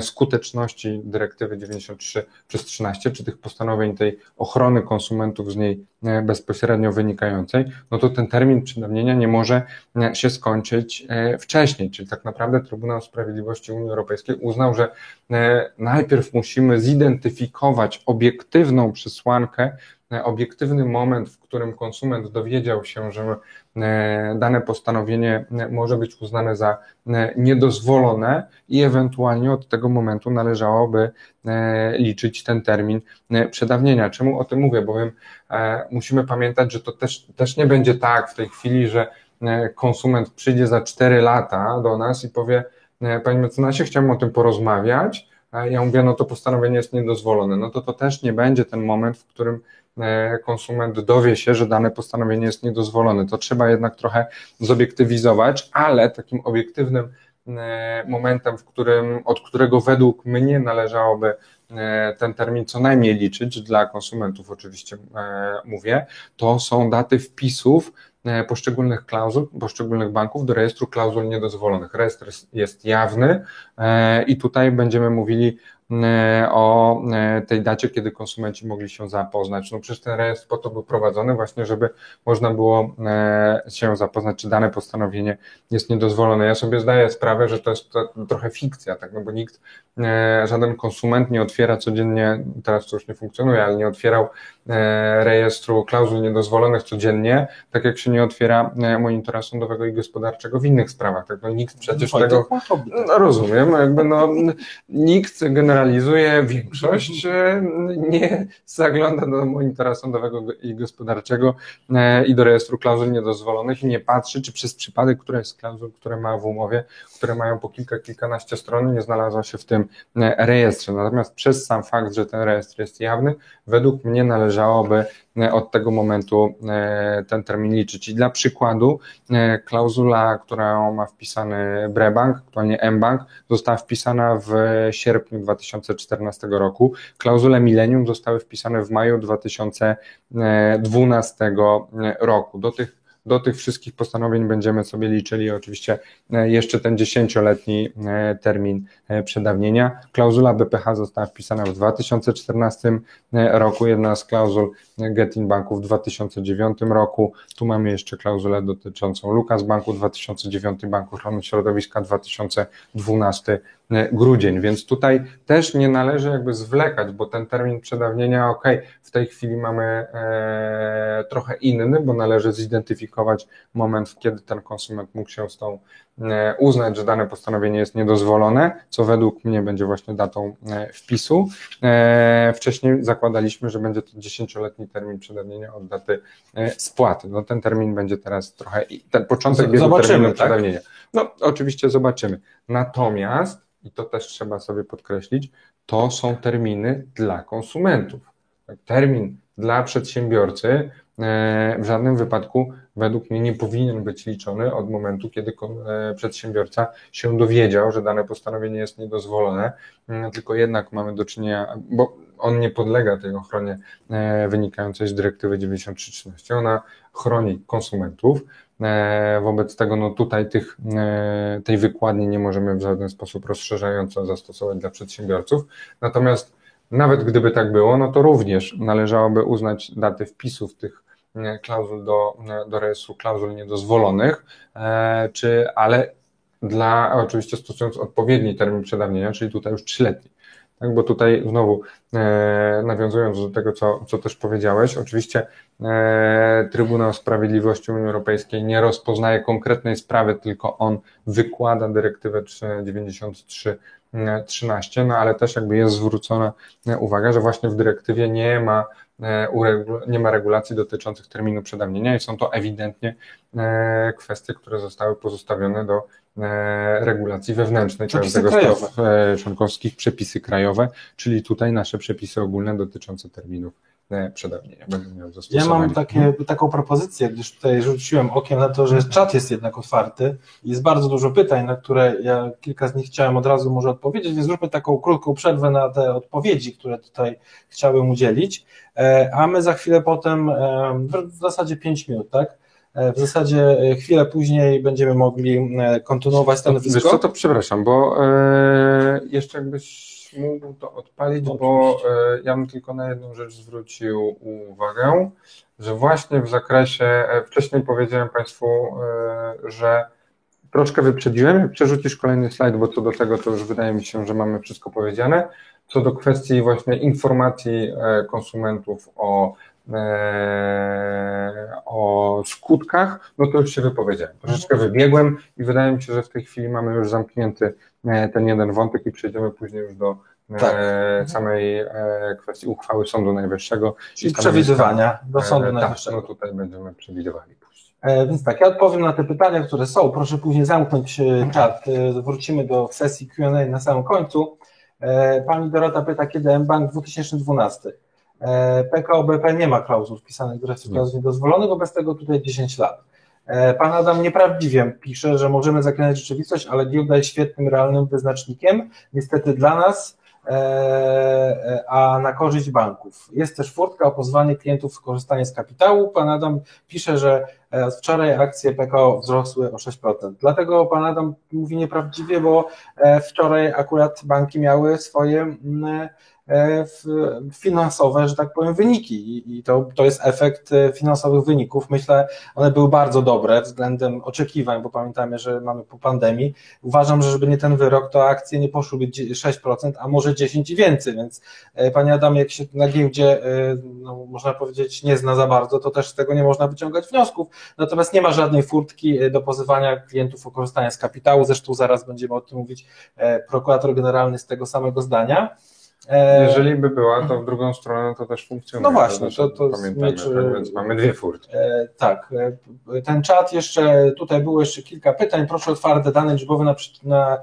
skuteczności dyrektywy 93 przez 13, czy tych postanowień tej ochrony konsumentów z niej bezpośrednio wynikającej, no to ten termin przedawnienia nie może się skończyć wcześniej. Czyli tak naprawdę Trybunał Sprawiedliwości Unii Europejskiej Europejskiej uznał, że e, najpierw musimy zidentyfikować obiektywną przesłankę, e, obiektywny moment, w którym konsument dowiedział się, że e, dane postanowienie może być uznane za niedozwolone i ewentualnie od tego momentu należałoby liczyć ten termin przedawnienia. Czemu o tym mówię? Bowiem musimy pamiętać, że to też, też nie będzie tak w tej chwili, że konsument przyjdzie za 4 lata do nas i powie, panie mecenasie, chciałbym o tym porozmawiać. Ja mówię, no to postanowienie jest niedozwolone. No to to też nie będzie ten moment, w którym e, konsument dowie się, że dane postanowienie jest niedozwolone. To trzeba jednak trochę zobiektywizować, ale takim obiektywnym e, momentem, w którym, od którego według mnie należałoby ten termin co najmniej liczyć, dla konsumentów oczywiście mówię, to są daty wpisów E, poszczególnych klauzul, poszczególnych banków do rejestru klauzul niedozwolonych. Rejestr jest jawny e, i tutaj będziemy mówili E, o e, tej dacie, kiedy konsumenci mogli się zapoznać. No przecież ten rejestr po to był prowadzony właśnie, żeby można było e, się zapoznać, czy dane postanowienie jest niedozwolone. Ja sobie zdaję sprawę, że to jest trochę fikcja, tak, no bo nikt, żaden konsument nie otwiera codziennie, teraz to już nie funkcjonuje, ale nie otwierał rejestru klauzul niedozwolonych codziennie, tak jak się nie otwiera monitora sądowego i gospodarczego w innych sprawach, tak, no nikt przecież no, tego, no rozumiem, jakby no nikt generalnie realizuje, większość e, nie zagląda do monitora sądowego i gospodarczego e, i do rejestru klauzul niedozwolonych i nie patrzy, czy przez przypadek któraś z klauzul, które ma w umowie, które mają po kilka, kilkanaście stron, nie znalazła się w tym e, rejestrze. Natomiast przez sam fakt, że ten rejestr jest jawny, według mnie należałoby od tego momentu ten termin liczyć. I dla przykładu, klauzula, którą ma wpisany Brebank, aktualnie mBank, została wpisana w sierpniu 2014 roku. Klauzule Millennium zostały wpisane w maju 2012 roku. Do tych do tych wszystkich postanowień będziemy sobie liczyli oczywiście e, jeszcze ten dziesięcioletni e, termin e, przedawnienia. Klauzula BPH została wpisana w 2014 roku, jedna z klauzul Getin Banku w 2009 roku. Tu mamy jeszcze klauzulę dotyczącą Lukas Banku 2009, Banku Ochrony Środowiska 2012 grudzień, więc tutaj też nie należy jakby zwlekać, bo ten termin przedawnienia, ok, w tej chwili mamy trochę inny, bo należy zidentyfikować moment, kiedy ten konsument mógł się z tą e, uznać, że dane postanowienie jest niedozwolone, co według mnie będzie właśnie datą e, wpisu. E, wcześniej zakładaliśmy, że będzie to dziesięcioletni termin przedawnienia od daty spłaty. No ten termin będzie teraz trochę, ten początek biegu terminu tak? przedawnienia. No oczywiście zobaczymy. Natomiast i to też trzeba sobie podkreślić, to są terminy dla konsumentów. Termin dla przedsiębiorcy w żadnym wypadku według mnie nie powinien być liczony od momentu, kiedy e, przedsiębiorca się dowiedział, że dane postanowienie jest niedozwolone, mm, tylko jednak mamy do czynienia, bo on nie podlega tej ochronie e, wynikającej z dyrektywy 9313, ona chroni konsumentów, E, wobec tego no tutaj tych, tej wykładni nie możemy w żaden sposób rozszerzająco zastosować dla przedsiębiorców. Natomiast nawet gdyby tak było, no to również należałoby uznać daty wpisów tych klauzul do, do rejestru klauzul niedozwolonych, czy, ale dla, oczywiście stosując odpowiedni termin przedawnienia, czyli tutaj już trzyletni. Tak, bo tutaj znowu e, nawiązując do tego, co, co też powiedziałeś, oczywiście e, Trybunał Sprawiedliwości Unii Europejskiej nie rozpoznaje konkretnej sprawy, tylko on wykłada dyrektywę 93 13, no ale też jakby jest zwrócona uwaga, że właśnie w dyrektywie nie ma, e, nie ma regulacji dotyczących terminu przedawnienia i są to ewidentnie e, kwestie, które zostały pozostawione do E, regulacji wewnętrznej każdego z państw e, członkowskich, przepisy krajowe, czyli tutaj nasze przepisy ogólne dotyczące terminów e, przedawnienia będą miały Ja mam takie, taką propozycję, gdyż tutaj rzuciłem okiem na to, że czat jest jednak otwarty. I jest bardzo dużo pytań, na które ja kilka z nich chciałem od razu może odpowiedzieć, więc zróbmy taką krótką przerwę na te odpowiedzi, które tutaj chciałem udzielić, a my za chwilę potem, w zasadzie 5 minut, tak? E, w zasadzie e, chwilę później będziemy mogli e, kontynuować stanowisko. Wiesz co, to przepraszam, bo jeszcze jakbyś mógł to odpalić, bo ja bym tylko na jedną rzecz zwrócił uwagę, że właśnie w zakresie, wcześniej powiedziałem Państwu, że troszkę wyprzedziłem, przerzucisz kolejny slajd, bo co do tego to już wydaje mi się, że mamy wszystko powiedziane. Co do kwestii właśnie informacji konsumentów o o skutkach, no to już się wypowiedziałem. Troszeczkę wybiegłem i wydaje mi się, że w tej chwili mamy już zamknięty e, ten jeden wątek i przejdziemy później już do e, tak. samej kwestii uchwały Sądu Najwyższego. I przewidywania do Sądu tak, Najwyższego. No tutaj będziemy przewidywali później. Więc tak, ja odpowiem na te pytania, które są. Proszę później zamknąć czat. Wrócimy do sesji Q&A na samym końcu. Pani Dorota pyta, kiedy mBank 2012? E, PKO BP nie ma klauzul wpisanych do rejestru klauzul niedozwolonych, wobec tego tutaj 10 lat. E, pan Adam nieprawdziwie pisze, że możemy zaklinać rzeczywistość, ale giełda jest świetnym, realnym wyznacznikiem. Niestety dla nas, e, a na korzyść banków. Jest też furtka o pozwanie klientów w korzystanie z kapitału. Pan Adam pisze, że wczoraj akcje PKO wzrosły o 6%. Dlatego pan Adam mówi nieprawdziwie, bo wczoraj akurat banki miały swoje mm, finansowe, że tak powiem, wyniki i to, to jest efekt e, finansowych wyników. Myślę, one były bardzo dobre względem oczekiwań, bo pamiętamy, że mamy po pandemii. Uważam, że żeby nie ten wyrok, to akcje nie poszłyby 6%, a może 10 i więcej, więc e, Panie Adam, jak się na giełdzie, no, można powiedzieć, nie zna za bardzo, to też z tego nie można wyciągać wniosków. Natomiast nie ma żadnej furtki do pozywania klientów o korzystanie z kapitału, zresztą zaraz będziemy o tym mówić, prokurator generalny z tego samego zdania. E, Jeżeli by była, to w drugą stronę to też funkcjonuje. No właśnie, to- to pamiętamy, miecz, tak, więc mamy dwie furtki. E, Tak, e, ten czat jeszcze, tutaj było jeszcze kilka pytań, proszę o otwarte dane liczbowe na, na,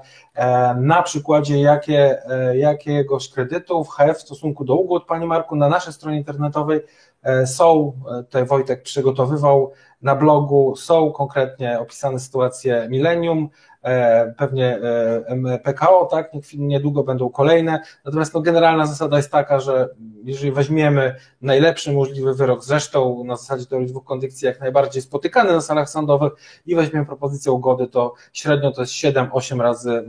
na przykładzie jakie, jakiegoś kredytu w HEF w stosunku do ugód, Panie Marku, na naszej stronie internetowej są, tutaj Wojtek przygotowywał na blogu, są konkretnie opisane sytuacje Millennium, pewnie e, PKO, tak, nie- niedługo będą kolejne, natomiast no, generalna zasada jest taka, że jeżeli weźmiemy najlepszy możliwy wyrok, zresztą na zasadzie teorii dwóch kondycji jak najbardziej spotykany na salach sądowych i weźmiemy propozycję ugody, to średnio to jest 7-8 razy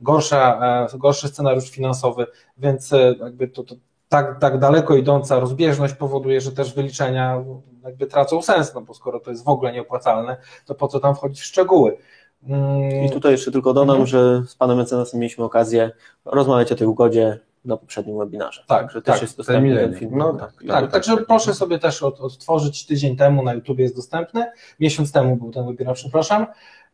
gorsza, e, gorszy scenariusz finansowy, więc e, jakby to, to tak, tak daleko idąca rozbieżność powoduje, że też wyliczenia jakby tracą sens, no bo skoro to jest w ogóle nieopłacalne, to po co tam wchodzić w szczegóły? Mm, I tutaj jeszcze tylko dodam, Mhm. że z panem mecenasem mieliśmy okazję rozmawiać o tej ugodzie na poprzednim webinarze. Tak, Także tak, też jest dostępny ten film. No, tak, Tak, tak, także tak. proszę sobie też od, odtworzyć tydzień temu na YouTube jest dostępny. Miesiąc temu był ten webinar, przepraszam.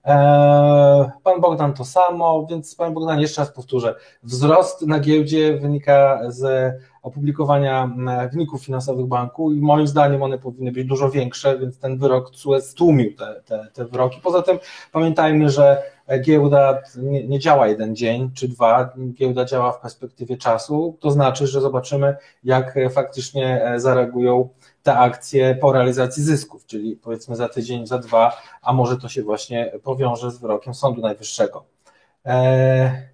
Eee, Pan Bogdan to samo, więc Panie Bogdan, jeszcze raz powtórzę. Wzrost na giełdzie wynika z opublikowania mm, wyników finansowych banku i moim zdaniem one powinny być dużo większe, więc ten wyrok CUE stłumił te, te, te wyroki. Poza tym pamiętajmy, że giełda nie, nie działa jeden dzień czy dwa, giełda działa w perspektywie czasu, to znaczy, że zobaczymy, jak faktycznie e, zareagują te akcje po realizacji zysków, czyli powiedzmy za tydzień, za dwa, a może to się właśnie powiąże z wyrokiem Sądu Najwyższego. E, e,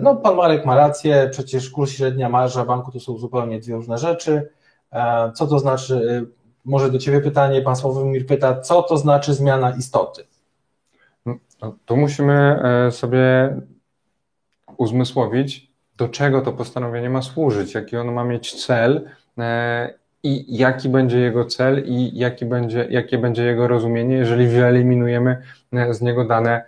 No, pan Marek ma rację, przecież kurs średnia marża banku to są zupełnie dwie różne rzeczy. E, Co to znaczy, e, może do Ciebie pytanie, pan Sławomir pyta, co to znaczy zmiana istoty? No, tu musimy e, sobie uzmysłowić, do czego to postanowienie ma służyć, jaki ono ma mieć cel e, i jaki będzie jego cel i jaki będzie, jakie będzie jego rozumienie, jeżeli wyeliminujemy e, z niego dane, e,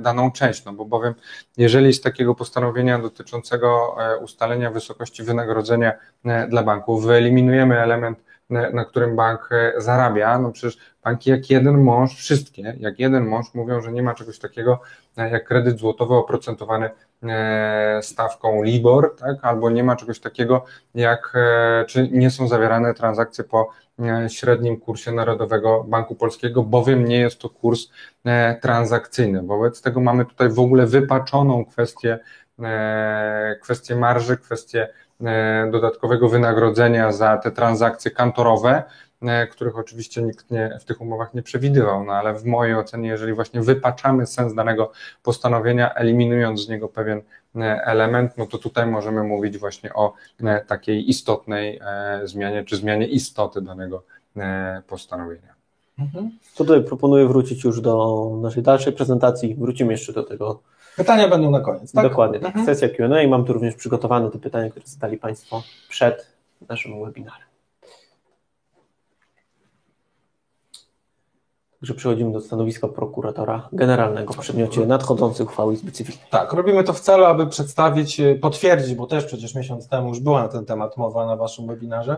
daną część. No bo bowiem, jeżeli z takiego postanowienia dotyczącego e, ustalenia wysokości wynagrodzenia e, dla banków wyeliminujemy element, e, na którym bank e, zarabia, no przecież banki jak jeden mąż, wszystkie jak jeden mąż mówią, że nie ma czegoś takiego e, jak kredyt złotowy oprocentowany e, stawką LIBOR, tak? albo nie ma czegoś takiego jak, e, czy nie są zawierane transakcje po e, średnim kursie Narodowego Banku Polskiego, bowiem nie jest to kurs e, transakcyjny. Wobec tego mamy tutaj w ogóle wypaczoną kwestię, e, kwestię marży, kwestię e, dodatkowego wynagrodzenia za te transakcje kantorowe, e, których oczywiście nikt nie, w tych umowach nie przewidywał, no ale w mojej ocenie, jeżeli właśnie wypaczamy sens danego postanowienia, eliminując z niego pewien e, element, no to tutaj możemy mówić właśnie o e, takiej istotnej e, zmianie, czy zmianie istoty danego e, postanowienia. Mhm. To tutaj proponuję wrócić już do naszej dalszej prezentacji. Wrócimy jeszcze do tego Pytania będą na koniec, tak? dokładnie. Tak. Mhm. Sesja Q&A. Mam tu również przygotowane te pytania, które zadali Państwo przed naszym webinarem. Także przechodzimy do stanowiska prokuratora generalnego w przedmiocie nadchodzącej uchwały Izby Cywilnej. Tak, robimy to w celu, aby przedstawić, y, potwierdzić, bo też przecież miesiąc temu już była na ten temat mowa na Waszym webinarze,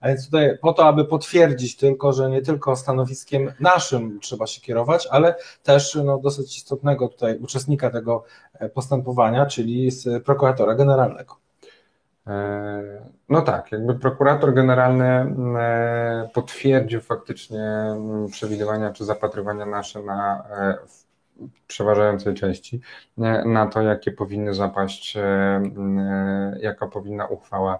a więc tutaj po to, aby potwierdzić tylko, że nie tylko stanowiskiem naszym trzeba się kierować, ale też no, dosyć istotnego tutaj uczestnika tego e, postępowania, czyli prokuratora generalnego. E, No tak, jakby prokurator generalny e, potwierdził faktycznie m, przewidywania czy zapatrywania nasze na e, przeważającej części na to, jakie powinny zapaść, jaka powinna uchwała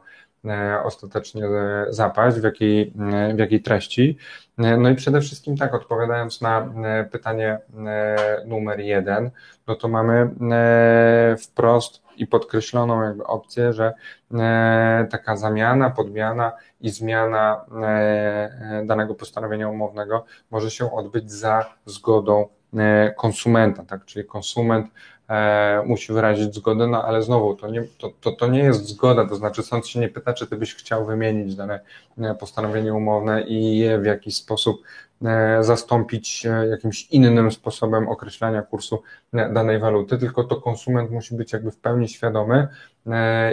ostatecznie e, zapaść, w jakiej, e, w jakiej treści. E, No i przede wszystkim tak, odpowiadając na e, pytanie e, numer jeden, no to mamy e, wprost i podkreśloną jakby opcję, że e, taka zamiana, podmiana i zmiana e, e, danego postanowienia umownego może się odbyć za zgodą e, konsumenta, tak? Czyli konsument e, musi wyrazić zgodę, no ale znowu to nie, to, to, to nie jest zgoda, to znaczy sąd się nie pyta, czy ty byś chciał wymienić dane e, postanowienie umowne i je w jakiś sposób e, zastąpić e, jakimś innym sposobem określania kursu danej waluty, tylko to konsument musi być jakby w pełni świadomy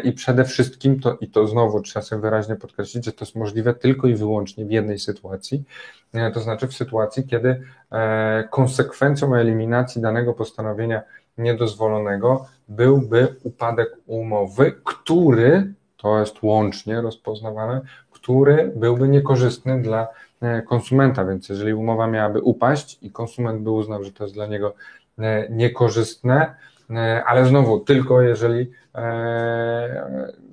i przede wszystkim to, i to znowu trzeba sobie wyraźnie podkreślić, że to jest możliwe tylko i wyłącznie w jednej sytuacji, to znaczy w sytuacji, kiedy konsekwencją eliminacji danego postanowienia niedozwolonego byłby upadek umowy, który, to jest łącznie rozpoznawane, który byłby niekorzystny dla e, konsumenta, więc jeżeli umowa miałaby upaść i konsument by uznał, że to jest dla niego e, niekorzystne, e, ale znowu tylko jeżeli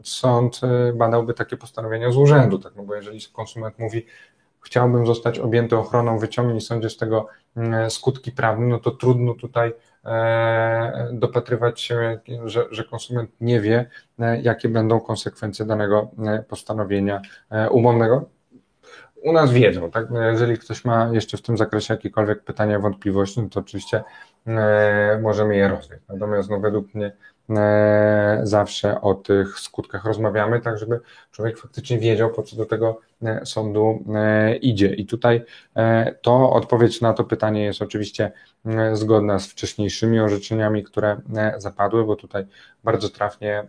sąd badałby takie postanowienia z urzędu, tak, no bo jeżeli konsument mówi, chciałbym zostać objęty ochroną, wyciągnie sądzie z tego mm, skutki prawne, no to trudno tutaj dopatrywać się, że, że konsument nie wie, e, jakie będą konsekwencje danego e, postanowienia umownego. U nas wiedzą, tak? No jeżeli ktoś ma jeszcze w tym zakresie jakiekolwiek pytania, wątpliwości, no to oczywiście możemy je rozwiać. Natomiast no, według mnie E, zawsze o tych skutkach rozmawiamy, tak żeby człowiek faktycznie wiedział, po co do tego e, sądu e, idzie. I tutaj to odpowiedź na to pytanie jest oczywiście zgodna z wcześniejszymi orzeczeniami, które zapadły, bo tutaj bardzo trafnie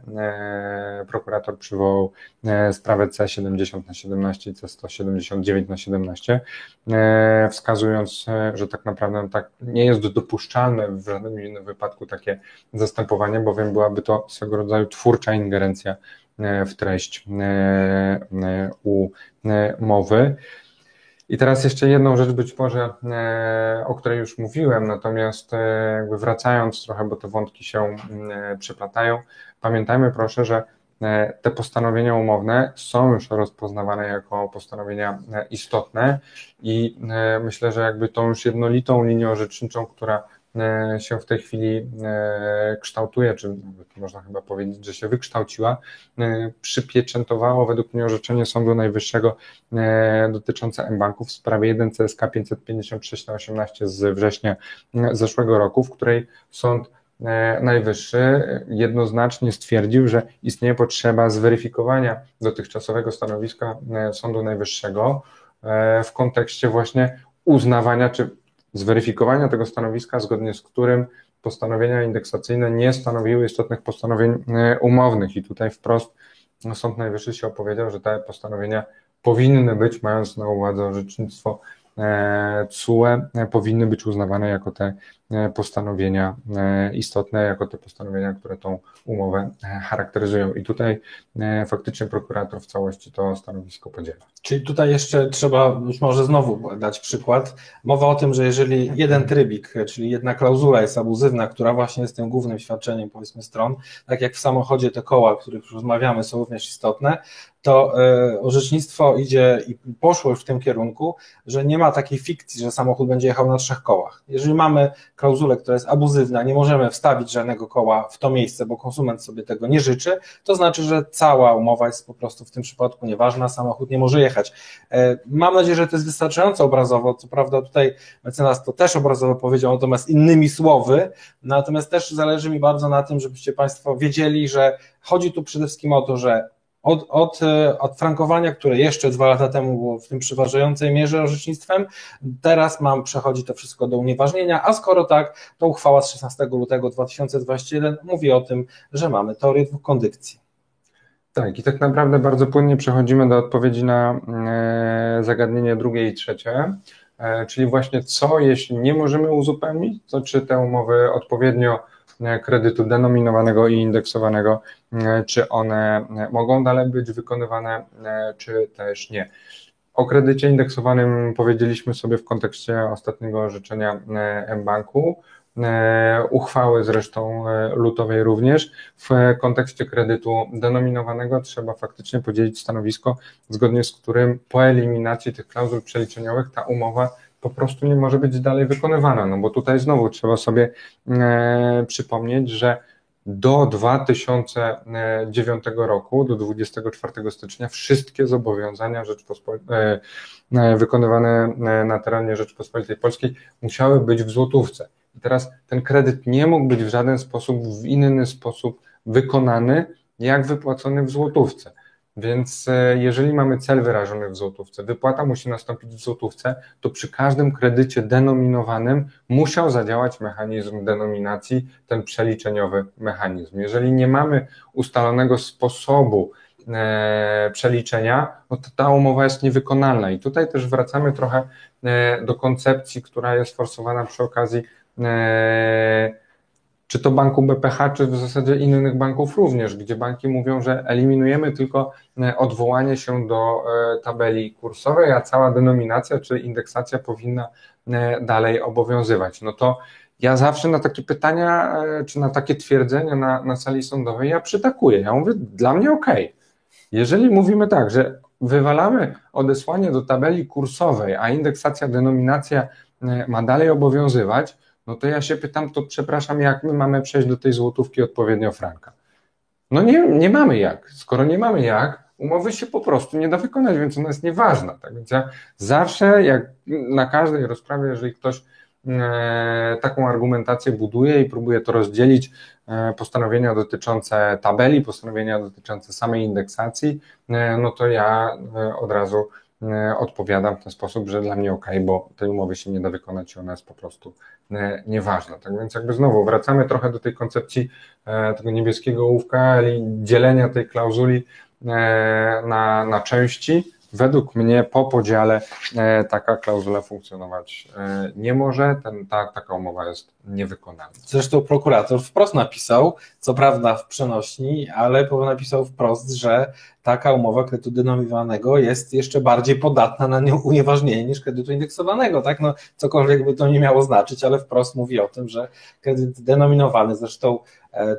prokurator przywołał sprawę C70 na 17 i C179 na 17, wskazując, że tak naprawdę tak nie jest dopuszczalne w żadnym innym wypadku takie zastępowanie, bowiem byłaby to swego rodzaju twórcza ingerencja e, w treść e, e, umowy. I teraz jeszcze jedną rzecz być może, o której już mówiłem, natomiast jakby wracając trochę, bo te wątki się przeplatają, pamiętajmy proszę, że te postanowienia umowne są już rozpoznawane jako postanowienia istotne i myślę, że jakby tą już jednolitą linią orzeczniczą, która E, się w tej chwili e, kształtuje, czy można chyba powiedzieć, że się wykształciła, e, przypieczętowało według mnie orzeczenie Sądu Najwyższego dotyczące mBanków w sprawie 1 CSK 556 na 18 z września zeszłego roku, w której Sąd Najwyższy jednoznacznie stwierdził, że istnieje potrzeba zweryfikowania dotychczasowego stanowiska Sądu Najwyższego w kontekście właśnie uznawania czy zweryfikowania tego stanowiska, zgodnie z którym postanowienia indeksacyjne nie stanowiły istotnych postanowień e, umownych. I tutaj wprost Sąd Najwyższy się opowiedział, że te postanowienia powinny być, mając na uwadze orzecznictwo CUE, e, powinny być uznawane jako te E, postanowienia e, istotne, jako te postanowienia, które tą umowę e, charakteryzują. I tutaj faktycznie prokurator w całości to stanowisko podziela. Czyli tutaj jeszcze trzeba być może znowu dać przykład. Mowa o tym, że jeżeli jeden trybik, czyli jedna klauzula jest abuzywna, która właśnie jest tym głównym świadczeniem, powiedzmy, stron, tak jak w samochodzie te koła, o których rozmawiamy, są również istotne, to orzecznictwo idzie i poszło już w tym kierunku, że nie ma takiej fikcji, że samochód będzie jechał na trzech kołach. Jeżeli mamy klauzulę, która jest abuzywna, nie możemy wstawić żadnego koła w to miejsce, bo konsument sobie tego nie życzy, to znaczy, że cała umowa jest po prostu w tym przypadku nieważna, samochód nie może jechać. E, mam nadzieję, że to jest wystarczająco obrazowo, co prawda tutaj mecenas to też obrazowo powiedział, natomiast innymi słowy, natomiast też zależy mi bardzo na tym, żebyście Państwo wiedzieli, że chodzi tu przede wszystkim o to, że od, od, e, od frankowania, które jeszcze dwa lata temu było w tym przyważającej mierze orzecznictwem, teraz mam przechodzi to wszystko do unieważnienia, a skoro tak, to uchwała z 16 lutego 2021 mówi o tym, że mamy teorię dwóch kondycji. Tak, i tak naprawdę bardzo płynnie przechodzimy do odpowiedzi na e, zagadnienie drugie i trzecie, e, czyli właśnie co, jeśli nie możemy uzupełnić, to czy te umowy odpowiednio kredytu denominowanego i indeksowanego, e, czy one e, mogą dalej być wykonywane, czy też nie. O kredycie indeksowanym powiedzieliśmy sobie w kontekście ostatniego orzeczenia mBanku, uchwały zresztą lutowej również. W kontekście kredytu denominowanego trzeba faktycznie podzielić stanowisko, zgodnie z którym po eliminacji tych klauzul przeliczeniowych ta umowa po prostu nie może być dalej wykonywana. No bo tutaj znowu trzeba sobie e, przypomnieć, że do 2009 roku, do 24 stycznia, wszystkie zobowiązania e, e, wykonywane e, na terenie Rzeczpospolitej Polskiej musiały być w złotówce. I teraz ten kredyt nie mógł być w żaden sposób, w inny sposób wykonany, jak wypłacony w złotówce. Więc e, jeżeli mamy cel wyrażony w złotówce, wypłata musi nastąpić w złotówce, to przy każdym kredycie denominowanym musiał zadziałać mechanizm denominacji, ten przeliczeniowy mechanizm. Jeżeli nie mamy ustalonego sposobu e, przeliczenia, no to ta umowa jest niewykonalna. I tutaj też wracamy trochę e, do koncepcji, która jest forsowana przy okazji czy to banku BPH, czy w zasadzie innych banków również, gdzie banki mówią, że eliminujemy tylko e, odwołanie się do e, tabeli kursowej, a cała denominacja czy indeksacja powinna e, dalej obowiązywać. No to ja zawsze na takie pytania, czy na takie twierdzenia na, na sali sądowej ja przytakuję. Ja mówię, dla mnie ok. Jeżeli mówimy tak, że wywalamy odesłanie do tabeli kursowej, a indeksacja, denominacja ma dalej obowiązywać, no to ja się pytam, to przepraszam, jak my mamy przejść do tej złotówki odpowiednio franka? No nie, nie mamy jak. Skoro nie mamy jak, umowy się po prostu nie da wykonać, więc ona jest nieważna. Tak więc ja zawsze, jak na każdej rozprawie, jeżeli ktoś e, taką argumentację buduje i próbuje to rozdzielić, e, postanowienia dotyczące tabeli, postanowienia dotyczące samej indeksacji, e, no to ja od razu odpowiadam w ten sposób, że dla mnie ok, bo tej umowy się nie da wykonać i ona jest po prostu e, nieważna. Tak więc jakby znowu wracamy trochę do tej koncepcji e, tego niebieskiego ołówka, dzielenia tej klauzuli na, na części, Według mnie po podziale e, taka klauzula funkcjonować e, nie może, ten, ta, taka umowa jest niewykonalna. Zresztą prokurator wprost napisał, co prawda w przenośni, ale napisał wprost, że taka umowa kredytu denominowanego jest jeszcze bardziej podatna na unieważnienie niż kredytu indeksowanego, tak? No, cokolwiek by to nie miało znaczyć, ale wprost mówi o tym, że kredyt denominowany, zresztą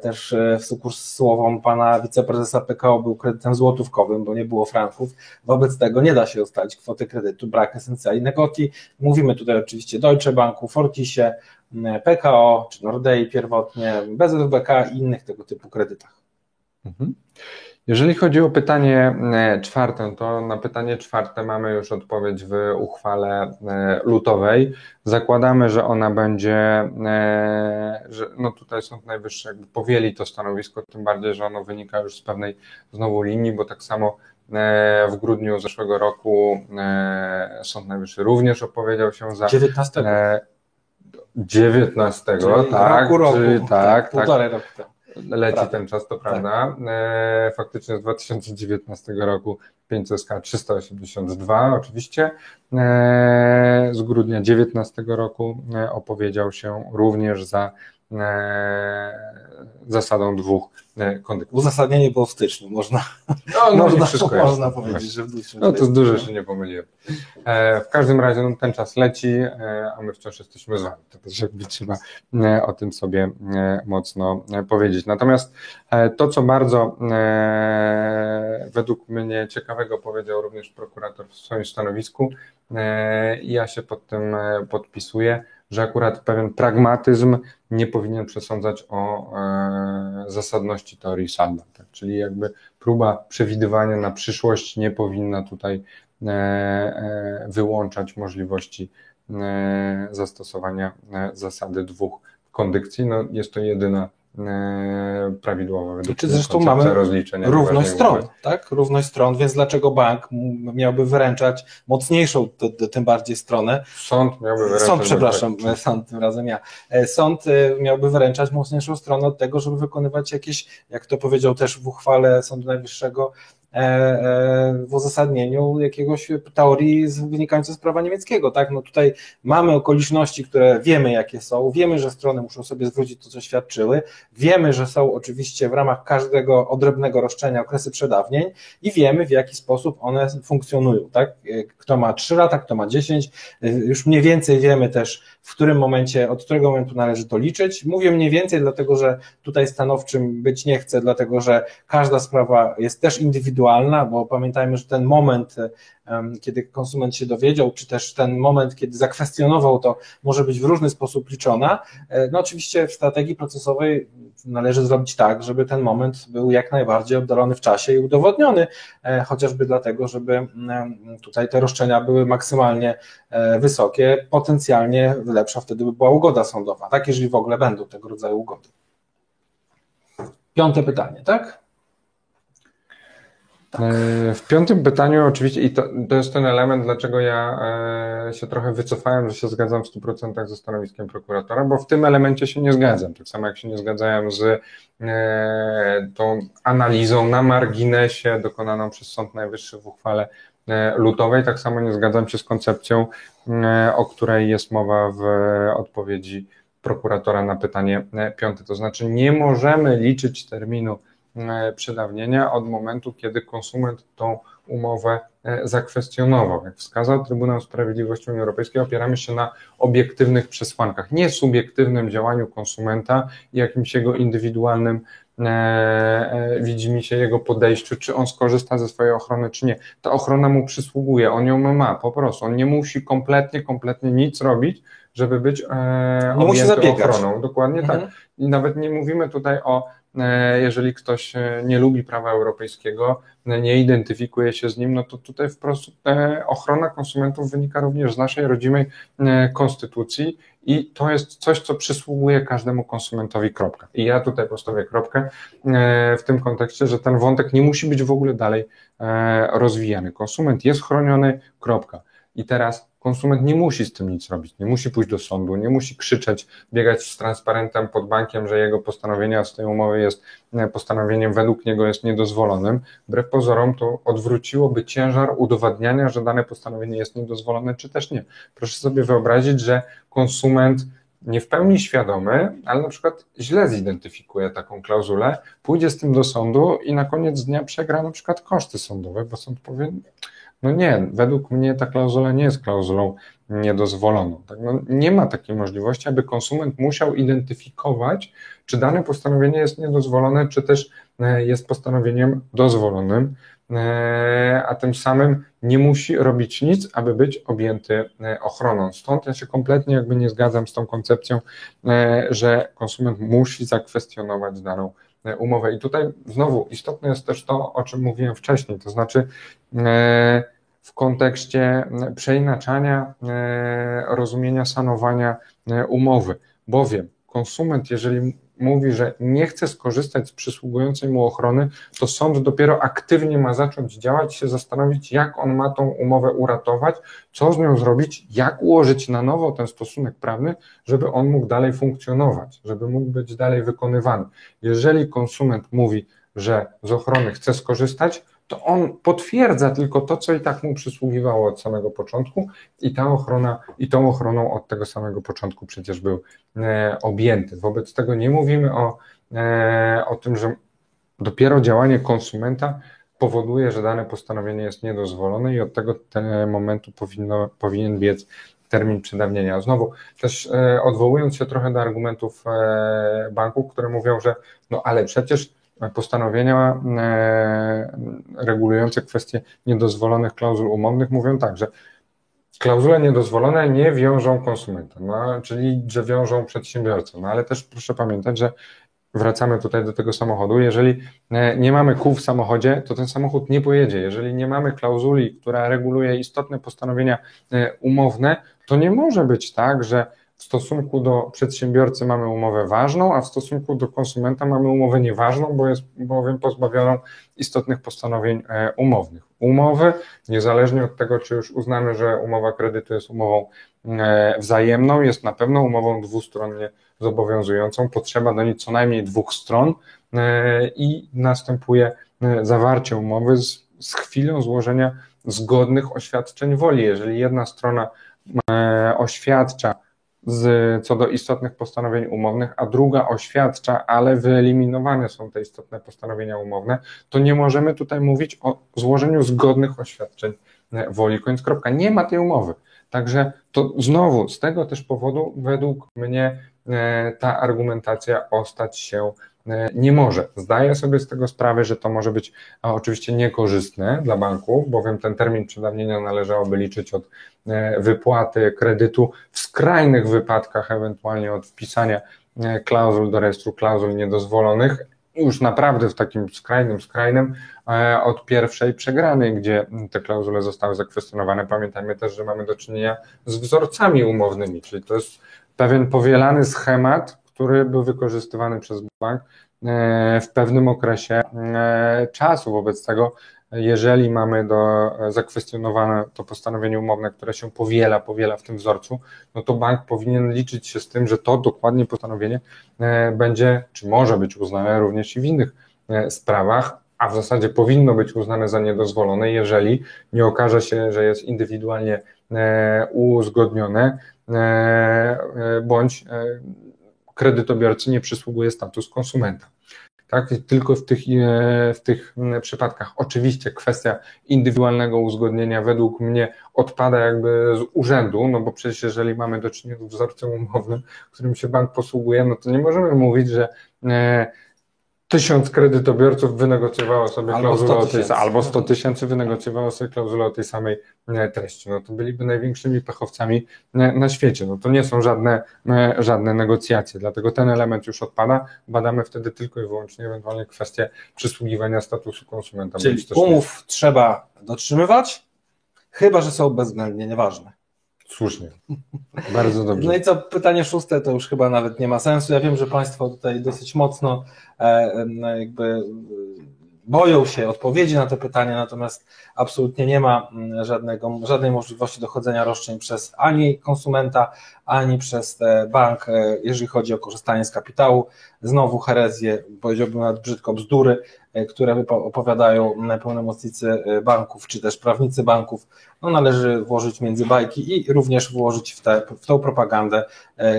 też e, w sukurs słowom pana wiceprezesa PKO był kredytem złotówkowym, bo nie było franków. Wobec tego nie da się ustalić kwoty kredytu, brak esencjali negoti. Mówimy tutaj oczywiście Deutsche Banku, Fortisie, PKO czy Nordei pierwotnie, BZWBK i innych tego typu kredytach. Mhm. Jeżeli chodzi o pytanie e, czwarte, to na pytanie czwarte mamy już odpowiedź w uchwale e, lutowej. Zakładamy, że ona będzie, e, że no tutaj Sąd Najwyższy jakby powieli to stanowisko, tym bardziej, że ono wynika już z pewnej znowu linii, bo tak samo w grudniu zeszłego roku Sąd Najwyższy również opowiedział się za 19. 19, tak, roku, roku, czyli, tak, tak, półtorej roku temu leci ten czas, to prawda. Tak. E, faktycznie z 2019 roku 500K 382 oczywiście. E, z grudnia 2019 roku e, opowiedział się również za zasadą dwóch kondyktów. Uzasadnienie było w styczniu, można, no, no można, wszystko można powiedzieć, że w styczniu. No to dużo się nie pomyliłem. E, w każdym razie no, ten czas leci, e, a my wciąż jesteśmy z wami. To też jakby trzeba e, o tym sobie mocno powiedzieć. Natomiast to, co bardzo według mnie ciekawego powiedział również prokurator w swoim stanowisku, i ja się pod tym podpisuję, że akurat pewien pragmatyzm nie powinien przesądzać o e, zasadności teorii Salda. Tak? Czyli jakby próba przewidywania na przyszłość nie powinna tutaj e, e, wyłączać możliwości e, zastosowania e, zasady dwóch kondykcji. No, jest to jedyna prawidłowa według Czy zresztą mamy równość stron, tak? Równość stron, więc dlaczego bank miałby wyręczać mocniejszą, tym bardziej stronę? Sąd miałby wyręczać. Sąd, przepraszam, sąd tym razem ja. E, sąd e, miałby wyręczać mocniejszą stronę od tego, żeby wykonywać jakieś, jak to powiedział też w uchwale Sądu Najwyższego, E, e, w uzasadnieniu jakiegoś teorii wynikającej z prawa niemieckiego, tak? No tutaj mamy okoliczności, które wiemy jakie są, wiemy, że strony muszą sobie zwrócić to, co świadczyły, wiemy, że są oczywiście w ramach każdego odrębnego roszczenia okresy przedawnień i wiemy, w jaki sposób one funkcjonują, tak? Kto ma 3 lata, kto ma 10, już mniej więcej wiemy też, w którym momencie, od którego momentu należy to liczyć. Mówię mniej więcej, dlatego że tutaj stanowczym być nie chcę, dlatego że każda sprawa jest też indywidualna, bo pamiętajmy, że ten moment kiedy konsument się dowiedział, czy też ten moment, kiedy zakwestionował to, może być w różny sposób liczona. E, no oczywiście w strategii procesowej należy zrobić tak, żeby ten moment był jak najbardziej oddalony w czasie i udowodniony, e, chociażby dlatego, żeby tutaj te roszczenia były maksymalnie e, wysokie, potencjalnie lepsza wtedy by była ugoda sądowa, tak, jeżeli w ogóle będą tego rodzaju ugody. Piąte pytanie, tak? Tak. E, w piątym pytaniu oczywiście, i to, to jest ten element, dlaczego ja e, się trochę wycofałem, że się zgadzam w 100% ze stanowiskiem prokuratora, bo w tym elemencie się nie zgadzam. Tak samo jak się nie zgadzałem z e, tą analizą na marginesie dokonaną przez Sąd Najwyższy w uchwale lutowej, tak samo nie zgadzam się z koncepcją, o której jest mowa w odpowiedzi prokuratora na pytanie piąte. To znaczy, nie możemy liczyć terminu przedawnienia od momentu, kiedy konsument tą umowę zakwestionował. Jak wskazał Trybunał Sprawiedliwości Unii Europejskiej, opieramy się na obiektywnych przesłankach, nie subiektywnym działaniu konsumenta i jakimś jego indywidualnym E, e, widzi mi się jego podejściu, czy on skorzysta ze swojej ochrony, czy nie. Ta ochrona mu przysługuje, on ją ma po prostu. On nie musi kompletnie, kompletnie nic robić, żeby być e, zabiegać. ochroną. Dokładnie tak. mhm. tak. I nawet nie mówimy tutaj o E, jeżeli ktoś e, nie lubi prawa europejskiego, e, nie identyfikuje się z nim, no to tutaj wprost ochrona konsumentów wynika również z naszej rodzimej konstytucji i to jest coś, co przysługuje każdemu konsumentowi, kropka. I ja tutaj postawię kropkę w tym kontekście, że ten wątek nie musi być w ogóle dalej rozwijany. Konsument jest chroniony, kropka. I teraz konsument nie musi z tym nic robić, nie musi pójść do sądu, nie musi krzyczeć, biegać z transparentem pod bankiem, że jego postanowienie z tej umowy jest e, postanowieniem według niego jest niedozwolonym. Wbrew pozorom to odwróciłoby ciężar udowadniania, że dane postanowienie jest niedozwolone, czy też nie. Proszę sobie wyobrazić, że konsument nie w pełni świadomy, ale na przykład źle zidentyfikuje taką klauzulę, pójdzie z tym do sądu i na koniec dnia przegra na przykład koszty sądowe, bo sąd powie, no nie, według mnie ta klauzula nie jest klauzulą niedozwoloną. Tak? No nie ma takiej możliwości, aby konsument musiał identyfikować, czy dane postanowienie jest niedozwolone, czy też e, jest postanowieniem dozwolonym, e, a tym samym nie musi robić nic, aby być objęty e, ochroną. Stąd ja się kompletnie jakby nie zgadzam z tą koncepcją, że konsument musi zakwestionować daną umowę. I tutaj znowu istotne jest też to, o czym mówiłem wcześniej, to znaczy w kontekście przeinaczania e, rozumienia sanowania umowy, bowiem konsument, jeżeli mówi, że nie chce skorzystać z przysługującej mu ochrony, to sąd dopiero aktywnie ma zacząć działać, się zastanowić, jak on ma tą umowę uratować, co z nią zrobić, jak ułożyć na nowo ten stosunek prawny, żeby on mógł dalej funkcjonować, żeby mógł być dalej wykonywany. Jeżeli konsument mówi, że z ochrony chce skorzystać, to on potwierdza tylko to, co i tak mu przysługiwało od samego początku i ta ochrona, i tą ochroną od tego samego początku przecież był e, objęty. Wobec tego nie mówimy o, e, o tym, że dopiero działanie konsumenta powoduje, że dane postanowienie jest niedozwolone i od tego momentu powinno, powinien biec termin przedawnienia. Znowu też e, odwołując się trochę do argumentów banków, które mówią, że no ale przecież postanowienia e, regulujące kwestie niedozwolonych klauzul umownych mówią tak, że klauzule niedozwolone nie wiążą konsumenta, no, czyli że wiążą przedsiębiorcę, no ale też proszę pamiętać, że wracamy tutaj do tego samochodu, jeżeli e, nie mamy kół w samochodzie, to ten samochód nie pojedzie. Jeżeli nie mamy klauzuli, która reguluje istotne postanowienia e, umowne, to nie może być tak, że w stosunku do przedsiębiorcy mamy umowę ważną, a w stosunku do konsumenta mamy umowę nieważną, bo jest bowiem pozbawioną istotnych postanowień e, umownych. Umowy, niezależnie od tego, czy już uznamy, że umowa kredytu jest umową e, wzajemną, jest na pewno umową dwustronnie zobowiązującą. Potrzeba do niej co najmniej dwóch stron e, i następuje zawarcie umowy z, z chwilą złożenia zgodnych oświadczeń woli. Jeżeli jedna strona oświadcza, z, co do istotnych postanowień umownych, a druga oświadcza, ale wyeliminowane są te istotne postanowienia umowne, to nie możemy tutaj mówić o złożeniu zgodnych oświadczeń e, woli. Koniec kropka. Nie ma tej umowy. Także to znowu z tego też powodu według mnie e, ta argumentacja ostać się nie może. Zdaję sobie z tego sprawę, że to może być oczywiście niekorzystne dla banku, bowiem ten termin przedawnienia należałoby liczyć od e, wypłaty kredytu, w skrajnych wypadkach ewentualnie od wpisania e, klauzul do rejestru klauzul niedozwolonych, już naprawdę w takim skrajnym, skrajnym od pierwszej przegranej, gdzie te klauzule zostały zakwestionowane. Pamiętajmy też, że mamy do czynienia z wzorcami umownymi, czyli to jest pewien powielany schemat, który był wykorzystywany przez bank e, w pewnym okresie e, czasu. Wobec tego, jeżeli mamy do zakwestionowane to postanowienie umowne, które się powiela, powiela w tym wzorcu, no to bank powinien liczyć się z tym, że to dokładnie postanowienie e, będzie, czy może być uznane również i w innych sprawach, a w zasadzie powinno być uznane za niedozwolone, jeżeli nie okaże się, że jest indywidualnie uzgodnione bądź kredytobiorcy nie przysługuje status konsumenta. Tak, tylko w tych, w tych przypadkach oczywiście kwestia indywidualnego uzgodnienia według mnie odpada jakby z urzędu, no bo przecież jeżeli mamy do czynienia z wzorcem umownym, którym się bank posługuje, no to nie możemy mówić, że tysiąc kredytobiorców wynegocjowało sobie klauzulę o tej, albo 100 tysięcy wynegocjowało sobie klauzulę o tej samej e, treści. No to byliby największymi pechowcami e, na świecie. No to nie są żadne, e, żadne negocjacje, dlatego ten element już odpada. Badamy wtedy tylko i wyłącznie ewentualnie kwestię przysługiwania statusu konsumenta. Czyli umów trzeba dotrzymywać, chyba że są bezwzględnie nieważne. Słusznie. Bardzo dobrze. No i co, pytanie szóste to już chyba nawet nie ma sensu. Ja wiem, że Państwo tutaj dosyć mocno e, jakby boją się odpowiedzi na to pytanie, natomiast absolutnie nie ma mm, żadnego, żadnej możliwości dochodzenia roszczeń przez ani konsumenta, ani przez bank, e, jeżeli chodzi o korzystanie z kapitału. Znowu herezje, powiedziałbym nawet brzydko bzdury, e, które opowiadają pełnomocnicy e, banków, czy też prawnicy banków, no należy włożyć między bajki i również włożyć w, te, w tą propagandę,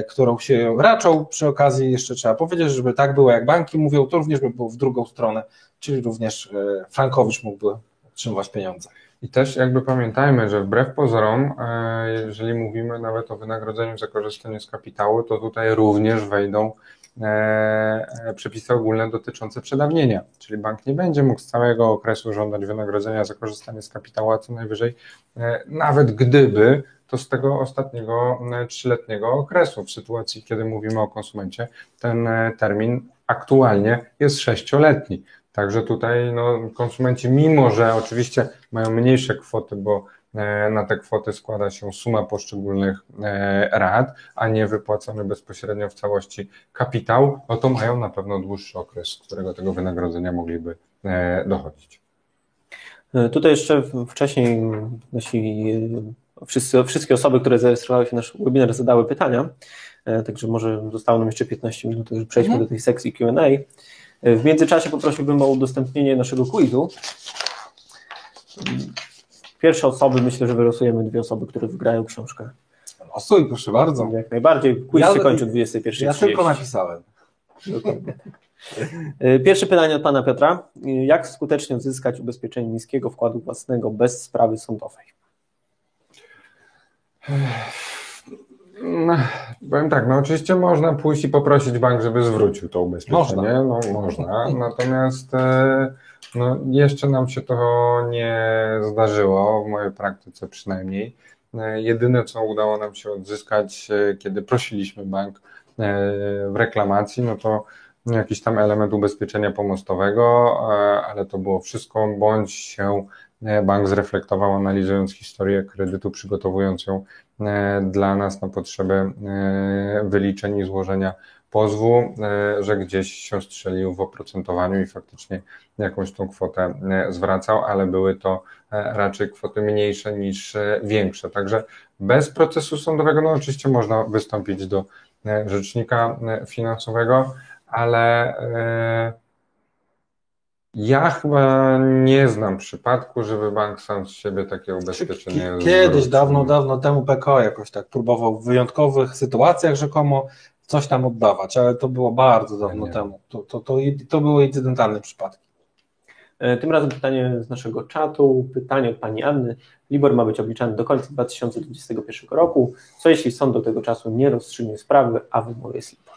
którą się raczą. Przy okazji jeszcze trzeba powiedzieć, żeby tak było, jak banki mówią, to również by było w drugą stronę, czyli również Frankowicz mógłby otrzymywać pieniądze. I też jakby pamiętajmy, że wbrew pozorom, e, jeżeli mówimy nawet o wynagrodzeniu za korzystanie z kapitału, to tutaj również wejdą e, e, przepisy ogólne dotyczące przedawnienia, czyli bank nie będzie mógł z całego okresu żądać wynagrodzenia za korzystanie z kapitału, a co najwyżej, nawet gdyby to z tego ostatniego trzyletniego okresu. W sytuacji, kiedy mówimy o konsumencie, ten termin aktualnie jest sześcioletni. Także tutaj no, konsumenci, mimo że oczywiście mają mniejsze kwoty, bo e, na te kwoty składa się suma poszczególnych e, rat, a nie wypłacony bezpośrednio w całości kapitał, no to mają na pewno dłuższy okres, z którego tego wynagrodzenia mogliby e, dochodzić. Tutaj jeszcze wcześniej nasi wszyscy, wszystkie osoby, które zarejestrowały się na nasz webinar, zadały pytania, także może zostało nam jeszcze 15 minut, żeby przejdźmy mhm. do tej sekcji Q&A. W międzyczasie poprosiłbym o udostępnienie naszego quizu. Pierwsze osoby, myślę, że wylosujemy dwie osoby, które wygrają książkę. Losuj, proszę bardzo. Jak najbardziej. Quiz ja, się kończy o 21.30. Ja tylko napisałem. E, pierwsze pytanie od pana Piotra. Jak skutecznie uzyskać ubezpieczenie niskiego wkładu własnego bez sprawy sądowej? No, powiem tak, no oczywiście można pójść i poprosić bank, żeby zwrócił to ubezpieczenie. Można. No można, natomiast e, no, jeszcze nam się to nie zdarzyło, w mojej praktyce przynajmniej. E, jedyne, co udało nam się odzyskać, e, kiedy prosiliśmy bank w reklamacji, no to jakiś tam element ubezpieczenia pomostowego, ale to było wszystko, bądź się bank zreflektował analizując historię kredytu, przygotowując ją E, dla nas na potrzeby e, wyliczeń i złożenia pozwu, e, że gdzieś się strzelił w oprocentowaniu i faktycznie jakąś tą kwotę zwracał, ale były to raczej kwoty mniejsze niż większe. Także bez procesu sądowego, no oczywiście można wystąpić do rzecznika finansowego, ale ja chyba nie znam przypadku, żeby bank sam z siebie takie ubezpieczenie Kiedyś, dawno, dawno temu PKO jakoś tak próbował w wyjątkowych sytuacjach rzekomo coś tam oddawać, ale to było bardzo dawno temu. To, to, to, to były incydentalne przypadki. E, tym razem pytanie z naszego czatu, pytanie od pani Anny. Libor ma być obliczany do końca 2021 roku. Co jeśli sąd do tego czasu nie rozstrzygnie sprawy, a wymóg jest Libor?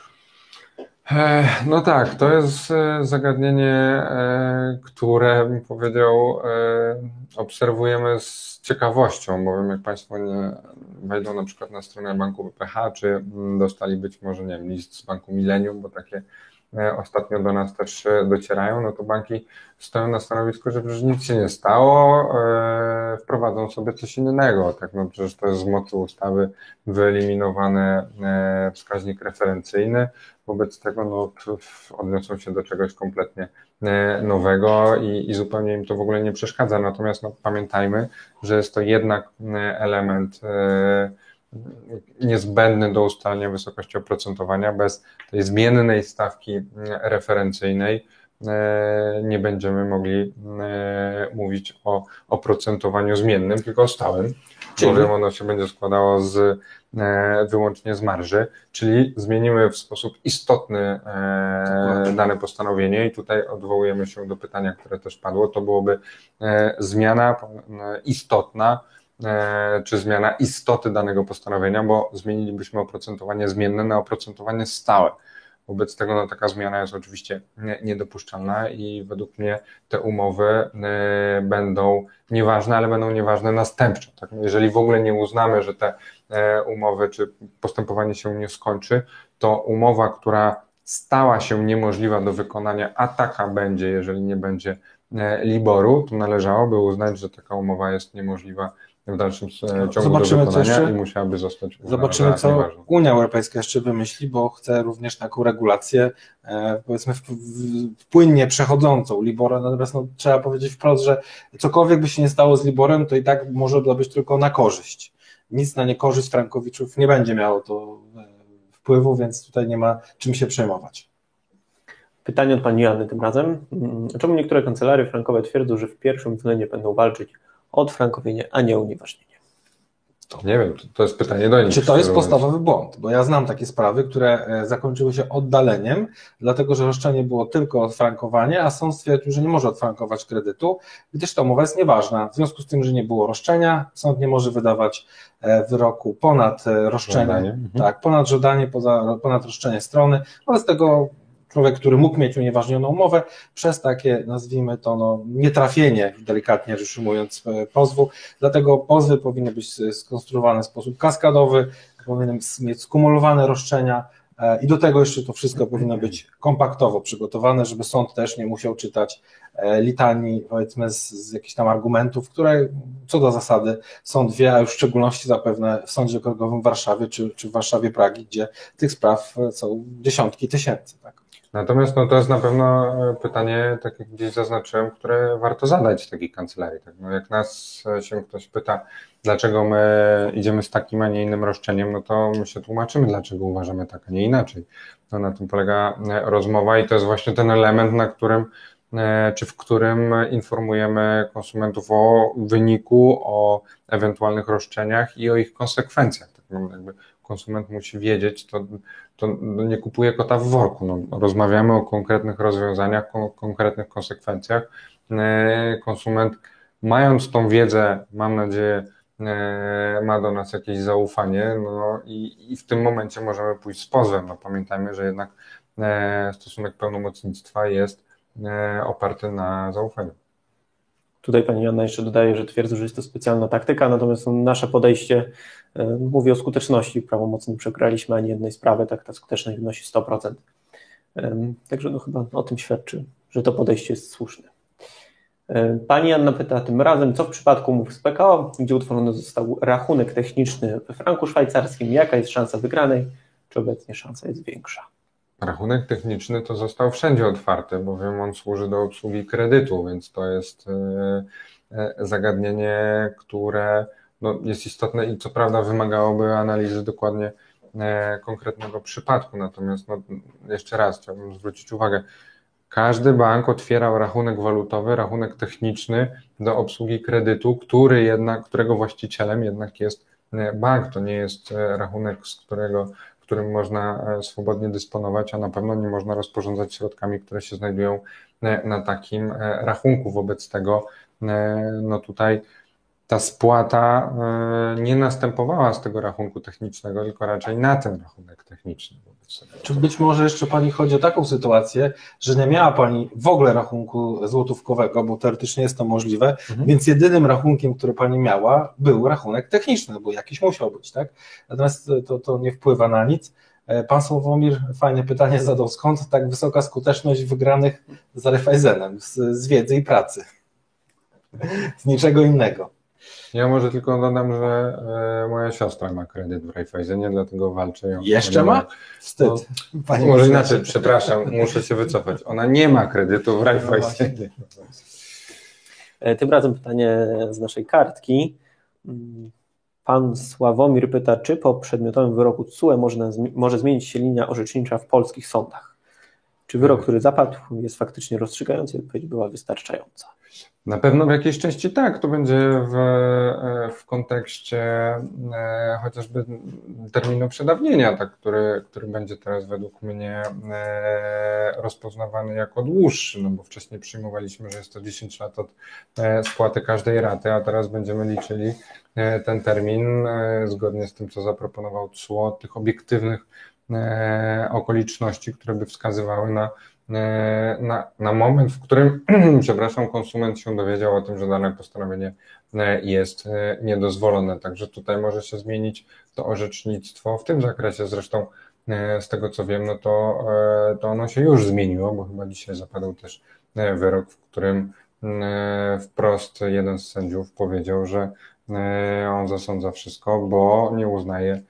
E, no tak, to jest e, zagadnienie, e, które bym powiedział, obserwujemy z ciekawością, bowiem jak Państwo nie wejdą na przykład na stronę banku BPH, czy mm, dostali być może, nie wiem, list z banku Millennium, bo takie ostatnio do nas też docierają, no to banki stoją na stanowisku, że przecież nic się nie stało, wprowadzą sobie coś innego, tak, no przecież to jest z mocy ustawy wyeliminowany wskaźnik referencyjny, wobec tego no, odniosą się do czegoś kompletnie e, nowego i, i, zupełnie im to w ogóle nie przeszkadza. Natomiast no, pamiętajmy, że jest to jednak e, element e, niezbędny do ustalenia wysokości oprocentowania. Bez tej zmiennej stawki referencyjnej nie będziemy mogli mówić o oprocentowaniu zmiennym, tylko o stałym. Czyli? bowiem ono się będzie składało z, e, wyłącznie z marży, czyli zmienimy w sposób istotny e, dane postanowienie i tutaj odwołujemy się do pytania, które też padło, to byłoby e, zmiana istotna, czy zmiana istoty danego postanowienia, bo zmienilibyśmy oprocentowanie zmienne na oprocentowanie stałe. Wobec tego no, taka zmiana jest oczywiście nie- niedopuszczalna i według mnie te umowy e, będą nieważne, ale będą nieważne następczo. Tak? Jeżeli w ogóle nie uznamy, że te e, umowy czy postępowanie się nie skończy, to umowa, która stała się niemożliwa do wykonania, a taka będzie, jeżeli nie będzie e, Liboru, to należałoby uznać, że taka umowa jest niemożliwa w dalszym e, ciągu Zobaczymy, do co wykonania jeszcze- i musiałaby zostać uznana Zobaczymy, co. Unia Europejska jeszcze wymyśli, bo chce również taką regulację, e, powiedzmy, w, w, płynnie przechodzącą Libora. Natomiast no, trzeba powiedzieć wprost, że cokolwiek by się nie stało z Liborem, to i tak może to być tylko na korzyść. Nic na niekorzyść Frankowiczów nie będzie miało to e, wpływu, więc tutaj nie ma czym się przejmować. Pytanie od pani Joanny tym razem. Mm, Czemu niektóre kancelarie frankowe twierdzą, że w pierwszym względzie będą walczyć odfrankowienie, a nie unieważnienie? Nie wiem, to, to jest pytanie do nich. Czy to jest podstawowy błąd? Bo ja znam takie sprawy, które e, zakończyły się oddaleniem, dlatego że roszczenie było tylko odfrankowanie, a sąd stwierdził, że nie może odfrankować kredytu, gdyż ta umowa jest nieważna. W związku z tym, że nie było roszczenia, sąd nie może wydawać e, wyroku ponad e, roszczenie, Żądanie. Mhm. tak, ponad żądanie, poza, ponad roszczenie strony. Wobec tego człowiek, który mógł mieć unieważnioną umowę, przez takie, nazwijmy to, no, nietrafienie, delikatnie rzecz ujmując, e, pozwu, Dlatego pozwy powinny być skonstruowane w sposób kaskadowy, powinny mieć skumulowane roszczenia e, i do tego jeszcze to wszystko powinno być kompaktowo przygotowane, żeby sąd też nie musiał czytać e, litanii, powiedzmy, z, z jakichś tam argumentów, które co do zasady sąd wie, a już w szczególności zapewne w Sądzie Okręgowym w Warszawie czy, czy w Warszawie Pragi, gdzie tych spraw są dziesiątki tysięcy. Tak? Natomiast no, to jest na pewno e, pytanie, tak jak gdzieś zaznaczyłem, które warto zadać takiej kancelarii. Tak? No, jak nas e, się ktoś pyta, dlaczego my idziemy z takim, a nie innym roszczeniem, no to my się tłumaczymy, dlaczego uważamy tak, a nie inaczej. No, na tym polega e, rozmowa i to jest właśnie ten element, na którym czy w którym informujemy konsumentów o wyniku, o ewentualnych roszczeniach i o ich konsekwencjach. Tak, no, jakby konsument musi wiedzieć, to, to nie kupuje kota w worku. No, rozmawiamy o konkretnych rozwiązaniach, o konkretnych konsekwencjach. E, Konsument, mając tą wiedzę, mam nadzieję, e, ma do nas jakieś zaufanie, no i, i w tym momencie możemy pójść z pozwem. No, pamiętajmy, że jednak e, stosunek pełnomocnictwa jest oparty na zaufaniu. Tutaj pani Joanna jeszcze dodaje, że twierdzi, że jest to specjalna taktyka, natomiast nasze podejście e, mówi o skuteczności. Prawomocnie nie przegraliśmy ani jednej sprawy, tak ta skuteczność wynosi 100%. Em, Także no chyba o tym świadczy, że to podejście jest słuszne. Pani Anna pyta tym razem, co w przypadku umów z PKO, gdzie utworzony został rachunek techniczny we franku szwajcarskim, jaka jest szansa wygranej, czy obecnie szansa jest większa? Rachunek techniczny to został wszędzie otwarty, bowiem on służy do obsługi kredytu, więc to jest e, e, zagadnienie, które no, jest istotne i co prawda wymagałoby analizy dokładnie e, konkretnego przypadku. Natomiast no, jeszcze raz chciałbym zwrócić uwagę, każdy bank otwierał rachunek walutowy, rachunek techniczny do obsługi kredytu, który jednak, którego właścicielem jednak jest e, bank. To nie jest e, rachunek, z którego którym można swobodnie dysponować, a na pewno nie można rozporządzać środkami, które się znajdują na takim rachunku. Wobec tego, no tutaj ta spłata e, nie następowała z tego rachunku technicznego, tylko raczej na ten rachunek techniczny. Czy być może jeszcze Pani chodzi o taką sytuację, że nie miała Pani w ogóle rachunku złotówkowego, bo teoretycznie jest to możliwe, Mhm. więc jedynym rachunkiem, który Pani miała, był rachunek techniczny, bo jakiś musiał być, tak? Natomiast to, to nie wpływa na nic. E, Pan Sławomir fajne pytanie zadał, skąd tak wysoka skuteczność wygranych z Raiffeisenem, z, z wiedzy i pracy? (laughs) Z niczego innego. Ja może tylko dodam, że e, moja siostra ma kredyt w Raiffeisenie, dlatego walczę ją. Jeszcze ma? Wstyd. Panie Może inaczej, przepraszam, muszę się wycofać. Ona nie ma kredytu w Raiffeisenie. E, Tym razem pytanie z naszej kartki. Mm, Pan Sławomir pyta, czy po przedmiotowym wyroku można, zmi- może zmienić się linia orzecznicza w polskich sądach? Czy wyrok, który zapadł, jest faktycznie rozstrzygający? Odpowiedź była wystarczająca. Na pewno w jakiejś części tak, to będzie w, w kontekście e, chociażby terminu przedawnienia, tak, który, który będzie teraz według mnie e, rozpoznawany jako dłuższy, no bo wcześniej przyjmowaliśmy, że jest to 10 lat od e, spłaty każdej raty, a teraz będziemy liczyli e, ten termin e, zgodnie z tym, co zaproponował TSUO, tych obiektywnych e, okoliczności, które by wskazywały na E, na, na moment, w którym, (clears throat) przepraszam, konsument się dowiedział o tym, że dane postanowienie e, jest e, niedozwolone. Także tutaj może się zmienić to orzecznictwo w tym zakresie. Zresztą z tego co wiem, no to, to ono się już zmieniło, bo chyba dzisiaj zapadł też wyrok, w którym wprost jeden z sędziów powiedział, że on zasądza wszystko, bo nie uznaje,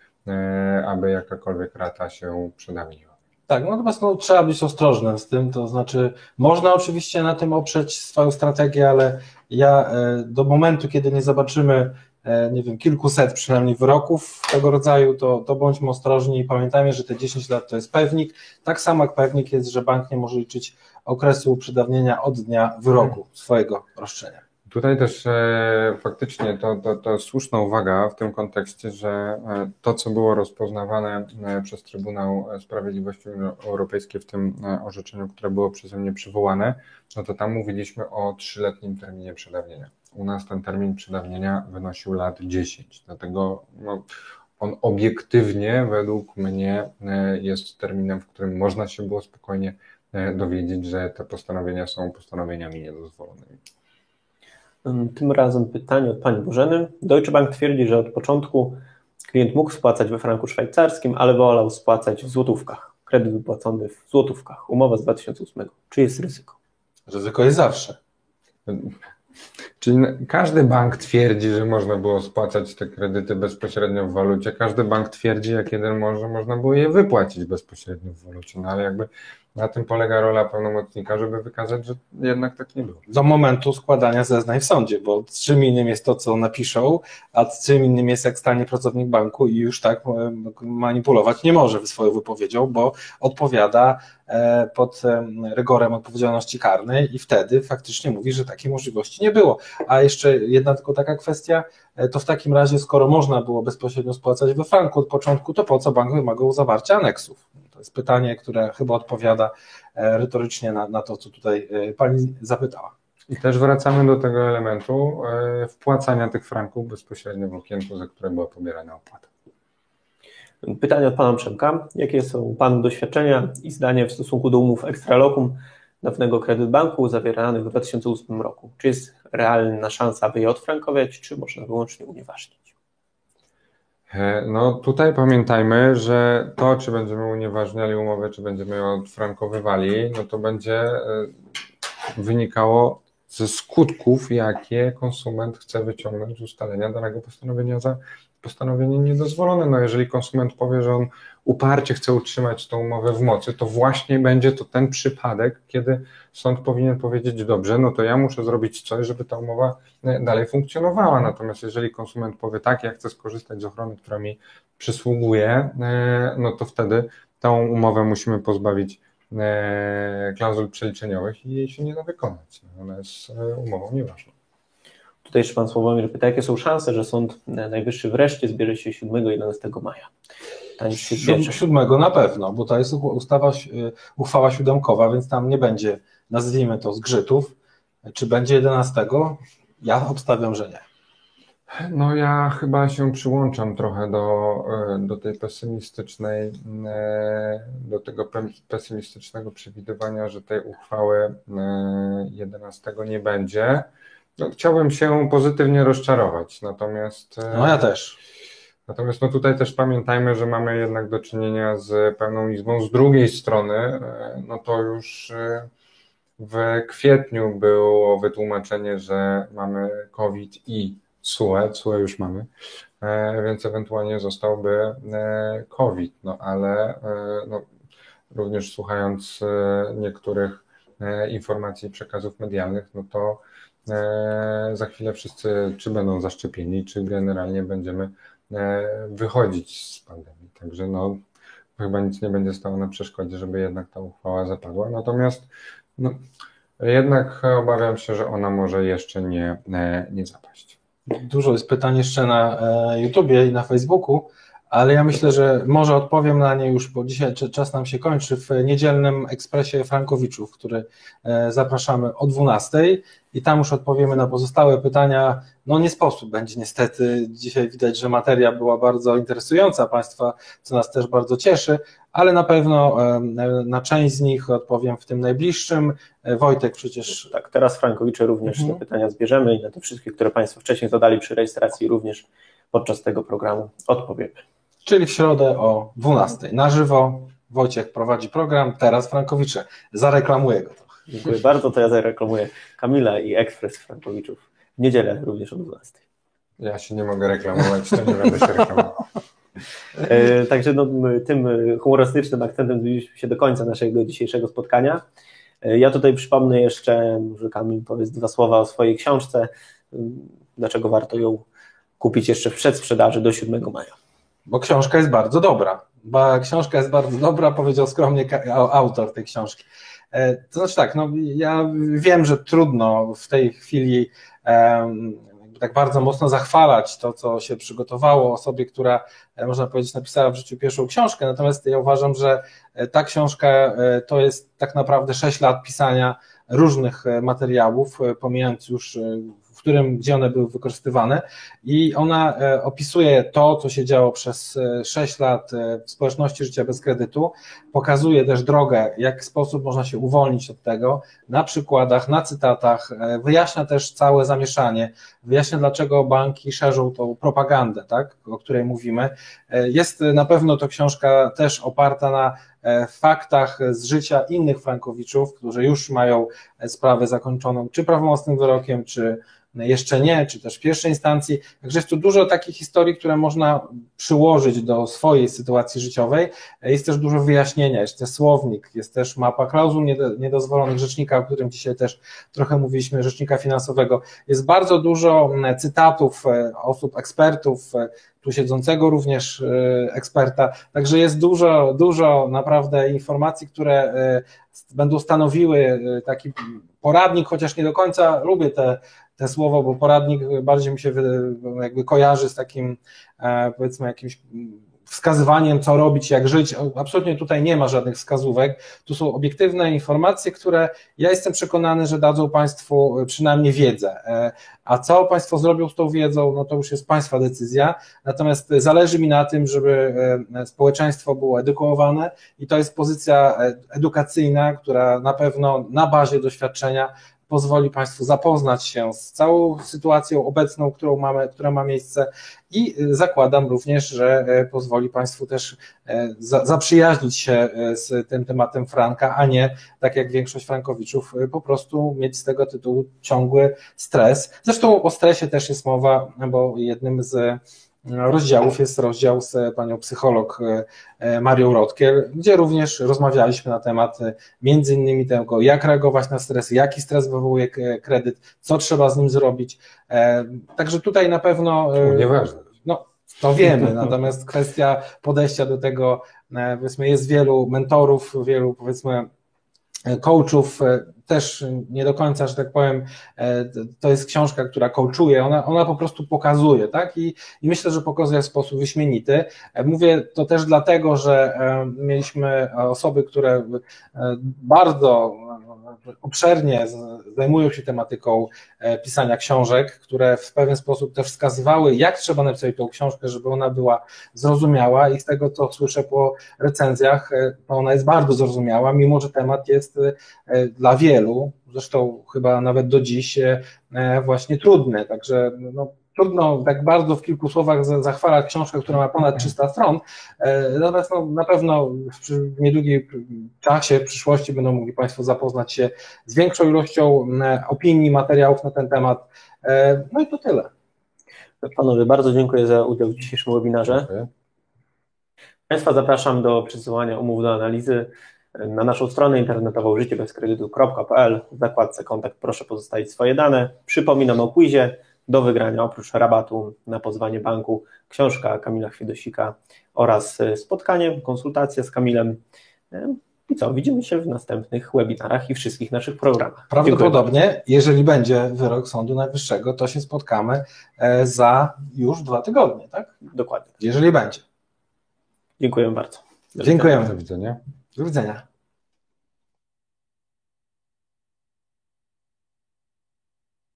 aby jakakolwiek rata się przedawniła. Tak, no natomiast no, trzeba być ostrożnym z tym, to znaczy można oczywiście na tym oprzeć swoją strategię, ale ja e, do momentu, kiedy nie zobaczymy, e, nie wiem, kilkuset przynajmniej wyroków tego rodzaju, to, to bądźmy ostrożni i pamiętajmy, że te 10 lat to jest pewnik, tak samo jak pewnik jest, że bank nie może liczyć okresu przedawnienia od dnia wyroku swojego roszczenia. Tutaj też e, faktycznie to, to, to słuszna uwaga w tym kontekście, że e, to, co było rozpoznawane e, przez Trybunał Sprawiedliwości Unii Europejskiej w tym orzeczeniu, które było przeze mnie przywołane, no to tam mówiliśmy o trzyletnim terminie przedawnienia. U nas ten termin przedawnienia wynosił lat 10, dlatego no, on obiektywnie według mnie jest terminem, w którym można się było spokojnie dowiedzieć, że te postanowienia są postanowieniami niedozwolonymi. Tym razem pytanie od Pani Bożeny. Deutsche Bank twierdzi, że od początku klient mógł spłacać we franku szwajcarskim, ale wolał spłacać w złotówkach. Kredyt wypłacony w złotówkach. Umowa z 2008. Czy jest ryzyko? Ryzyko jest zawsze. Czyli każdy bank twierdzi, że można było spłacać te kredyty bezpośrednio w walucie. Każdy bank twierdzi, jak jeden może, można było je wypłacić bezpośrednio w walucie. No ale jakby na tym polega rola pełnomocnika, żeby wykazać, że jednak tak nie było. Do momentu składania zeznań w sądzie, bo czym innym jest to, co napiszą, a czym innym jest, jak stanie pracownik banku i już tak e, manipulować nie może swoją wypowiedzią, bo odpowiada e, pod e, rygorem odpowiedzialności karnej i wtedy faktycznie mówi, że takiej możliwości nie było. A jeszcze jedna tylko taka kwestia, to w takim razie, skoro można było bezpośrednio spłacać we franku od początku, to po co bank wymagał zawarcia aneksów? To jest pytanie, które chyba odpowiada e, retorycznie na, na to, co tutaj e, Pani zapytała. I też wracamy do tego elementu e, wpłacania tych franków bezpośrednio w okienku, za które była pobierana opłata. Pytanie od Pana Przemka. Jakie są Pana doświadczenia i zdanie w stosunku do umów Extralokum dawnego kredyt banku zawieranych w 2008 roku? Czy jest realna szansa, aby je odfrankować, czy można wyłącznie unieważnić? E, no tutaj pamiętajmy, że to, czy będziemy unieważniali umowę, czy będziemy ją odfrankowywali, no to będzie e, wynikało ze skutków, jakie konsument chce wyciągnąć z ustalenia danego postanowienia za postanowienie niedozwolone. No jeżeli konsument powie, że on uparcie chce utrzymać tą umowę w mocy, to właśnie będzie to ten przypadek, kiedy sąd powinien powiedzieć, dobrze, no to ja muszę zrobić coś, żeby ta umowa e, dalej funkcjonowała. Natomiast jeżeli konsument powie, tak, ja chcę skorzystać z ochrony, która mi przysługuje, e, no to wtedy tą umowę musimy pozbawić e, klauzul przeliczeniowych i jej się nie da wykonać. Ona jest umową nieważną. Tutaj jeszcze Pan Sławomir pyta, jakie są szanse, że Sąd Najwyższy wreszcie zbierze się 7-11 maja? Siódmego na pewno, bo to jest ustawa, uchwała siódemkowa, więc tam nie będzie, nazwijmy to, zgrzytów. Czy będzie 11? Ja obstawiam, że nie. No ja chyba się przyłączam trochę do, do tej pesymistycznej, do tego pesymistycznego przewidywania, że tej uchwały 11 nie będzie. No, chciałbym się pozytywnie rozczarować, natomiast. No ja też. Natomiast no tutaj też pamiętajmy, że mamy jednak do czynienia z pełną izbą. Z drugiej strony, e, no to już e, w kwietniu było wytłumaczenie, że mamy COVID i SUE, SUE już mamy, e, więc ewentualnie zostałby COVID, no ale no, również słuchając niektórych informacji i przekazów medialnych, no to za chwilę wszyscy czy będą zaszczepieni, czy generalnie będziemy E, wychodzić z pandemii. Także no, chyba nic nie będzie stało na przeszkodzie, żeby jednak ta uchwała zapadła. Natomiast no, jednak obawiam się, że ona może jeszcze nie, e, nie zapaść. Dużo jest pytań jeszcze na e, YouTubie i na Facebooku, ale ja myślę, że może odpowiem na nie już, bo dzisiaj czas nam się kończy w niedzielnym ekspresie Frankowiczów, który e, zapraszamy o 12 i tam już odpowiemy na pozostałe pytania. No nie sposób będzie niestety. Dzisiaj widać, że materia była bardzo interesująca Państwa, co nas też bardzo cieszy, ale na pewno e, na część z nich odpowiem w tym najbliższym. E, Wojtek przecież. Tak, teraz Frankowicze również mhm. te pytania zbierzemy i na te wszystkie, które Państwo wcześniej zadali przy rejestracji, również podczas tego programu odpowiemy czyli w środę o 12 na żywo. Wojciech prowadzi program, teraz Frankowicze. Zareklamuję go. Dziękuję bardzo, to ja zareklamuję Kamila i Ekspres Frankowiczów. W niedzielę również o 12. Ja się nie mogę reklamować, to nie będę się reklamował. (laughs) E, także no, tym humorystycznym akcentem zbliżyliśmy się do końca naszego dzisiejszego spotkania. E, ja tutaj przypomnę jeszcze, może Kamil powiedz dwa słowa o swojej książce, dlaczego warto ją kupić jeszcze w przedsprzedaży do 7 maja bo książka jest bardzo dobra. Bo książka jest bardzo dobra, powiedział skromnie autor tej książki. E, to znaczy tak, no ja wiem, że trudno w tej chwili tak bardzo mocno zachwalać to, co się przygotowało osobie, która, e, można powiedzieć, napisała w życiu pierwszą książkę, natomiast ja uważam, że e, ta książka to jest tak naprawdę 6 lat pisania różnych materiałów, pomijając już w którym, gdzie one były wykorzystywane. I ona e, opisuje to, co się działo przez 6 e, lat e, w społeczności życia bez kredytu, pokazuje też drogę, w jaki sposób można się uwolnić od tego, na przykładach, na cytatach, wyjaśnia też całe zamieszanie, wyjaśnia dlaczego banki szerzą tą propagandę, tak, o której mówimy. Jest na pewno to książka też oparta na faktach z życia innych frankowiczów, którzy już mają sprawę zakończoną, czy prawomocnym wyrokiem, czy jeszcze nie, czy też w pierwszej instancji. Także jest tu dużo takich historii, które można przyłożyć do swojej sytuacji życiowej. Jest też dużo wyjaśnienia, jest też słownik, jest też mapa klauzul niedozwolonych rzecznika, o którym dzisiaj też trochę mówiliśmy, rzecznika finansowego. Jest bardzo dużo cytatów e, osób, ekspertów, e, tu siedzącego również e, eksperta. Także jest dużo, dużo naprawdę informacji, które będą stanowiły taki poradnik, chociaż nie do końca lubię te te słowo, bo poradnik bardziej mi się jakby kojarzy z takim e, powiedzmy jakimś wskazywaniem, co robić, jak żyć. Absolutnie tutaj nie ma żadnych wskazówek. Tu są obiektywne informacje, które ja jestem przekonany, że dadzą Państwu przynajmniej wiedzę. E, a co Państwo zrobią z tą wiedzą, no to już jest Państwa decyzja. Natomiast zależy mi na tym, żeby e, społeczeństwo było edukowane i to jest pozycja edukacyjna, która na pewno na bazie doświadczenia pozwoli Państwu zapoznać się z całą sytuacją obecną, którą mamy, która ma miejsce i zakładam również, że e, pozwoli Państwu też e, zaprzyjaźnić się z tym tematem Franka, a nie tak jak większość Frankowiczów po prostu mieć z tego tytułu ciągły stres. Zresztą o stresie też jest mowa, bo jednym z rozdziałów jest rozdział z panią psycholog e, e, Marią Rotkier, gdzie również rozmawialiśmy na temat e, między innymi tego, jak reagować na stres, jaki stres wywołuje kredyt, co trzeba z nim zrobić. Także tutaj na pewno. Nieważne. No, to wiemy, natomiast kwestia podejścia do tego, powiedzmy, jest wielu mentorów, wielu, powiedzmy, coachów, też nie do końca, że tak powiem, e, to jest książka, która coachuje, ona, ona po prostu pokazuje, tak? I, I myślę, że pokazuje w sposób wyśmienity. E, mówię to też dlatego, że e, mieliśmy osoby, które bardzo obszernie zajmują się tematyką pisania książek, które w pewien sposób też wskazywały, jak trzeba napisać tą książkę, żeby ona była zrozumiała i z tego, co słyszę po recenzjach, to ona jest bardzo zrozumiała, mimo że temat jest dla wielu zresztą chyba nawet do dziś, e, właśnie trudne. Także no, trudno tak bardzo w kilku słowach zachwalać książkę, która ma ponad 300 stron, e, natomiast no, na pewno w niedługim czasie, w przyszłości będą mogli Państwo zapoznać się z większą ilością opinii, materiałów na ten temat. E, no i to tyle. Panowie, bardzo dziękuję za udział w dzisiejszym webinarze. Państwa zapraszam do przesyłania umów do analizy na naszą stronę internetową życiebezkredytu.pl w zakładce kontakt proszę pozostawić swoje dane. Przypominam o quizie. Do wygrania oprócz rabatu na pozwanie banku książka Kamila Chwiedosika oraz e, spotkanie, konsultacja z Kamilem. E, I co, widzimy się w następnych webinarach i wszystkich naszych programach. Dziękuję. Prawdopodobnie, jeżeli będzie wyrok Sądu Najwyższego, to się spotkamy e, za już dwa tygodnie, tak? Dokładnie. Jeżeli będzie. Dziękuję bardzo. Do Dziękujemy. Do widzenia. Do widzenia.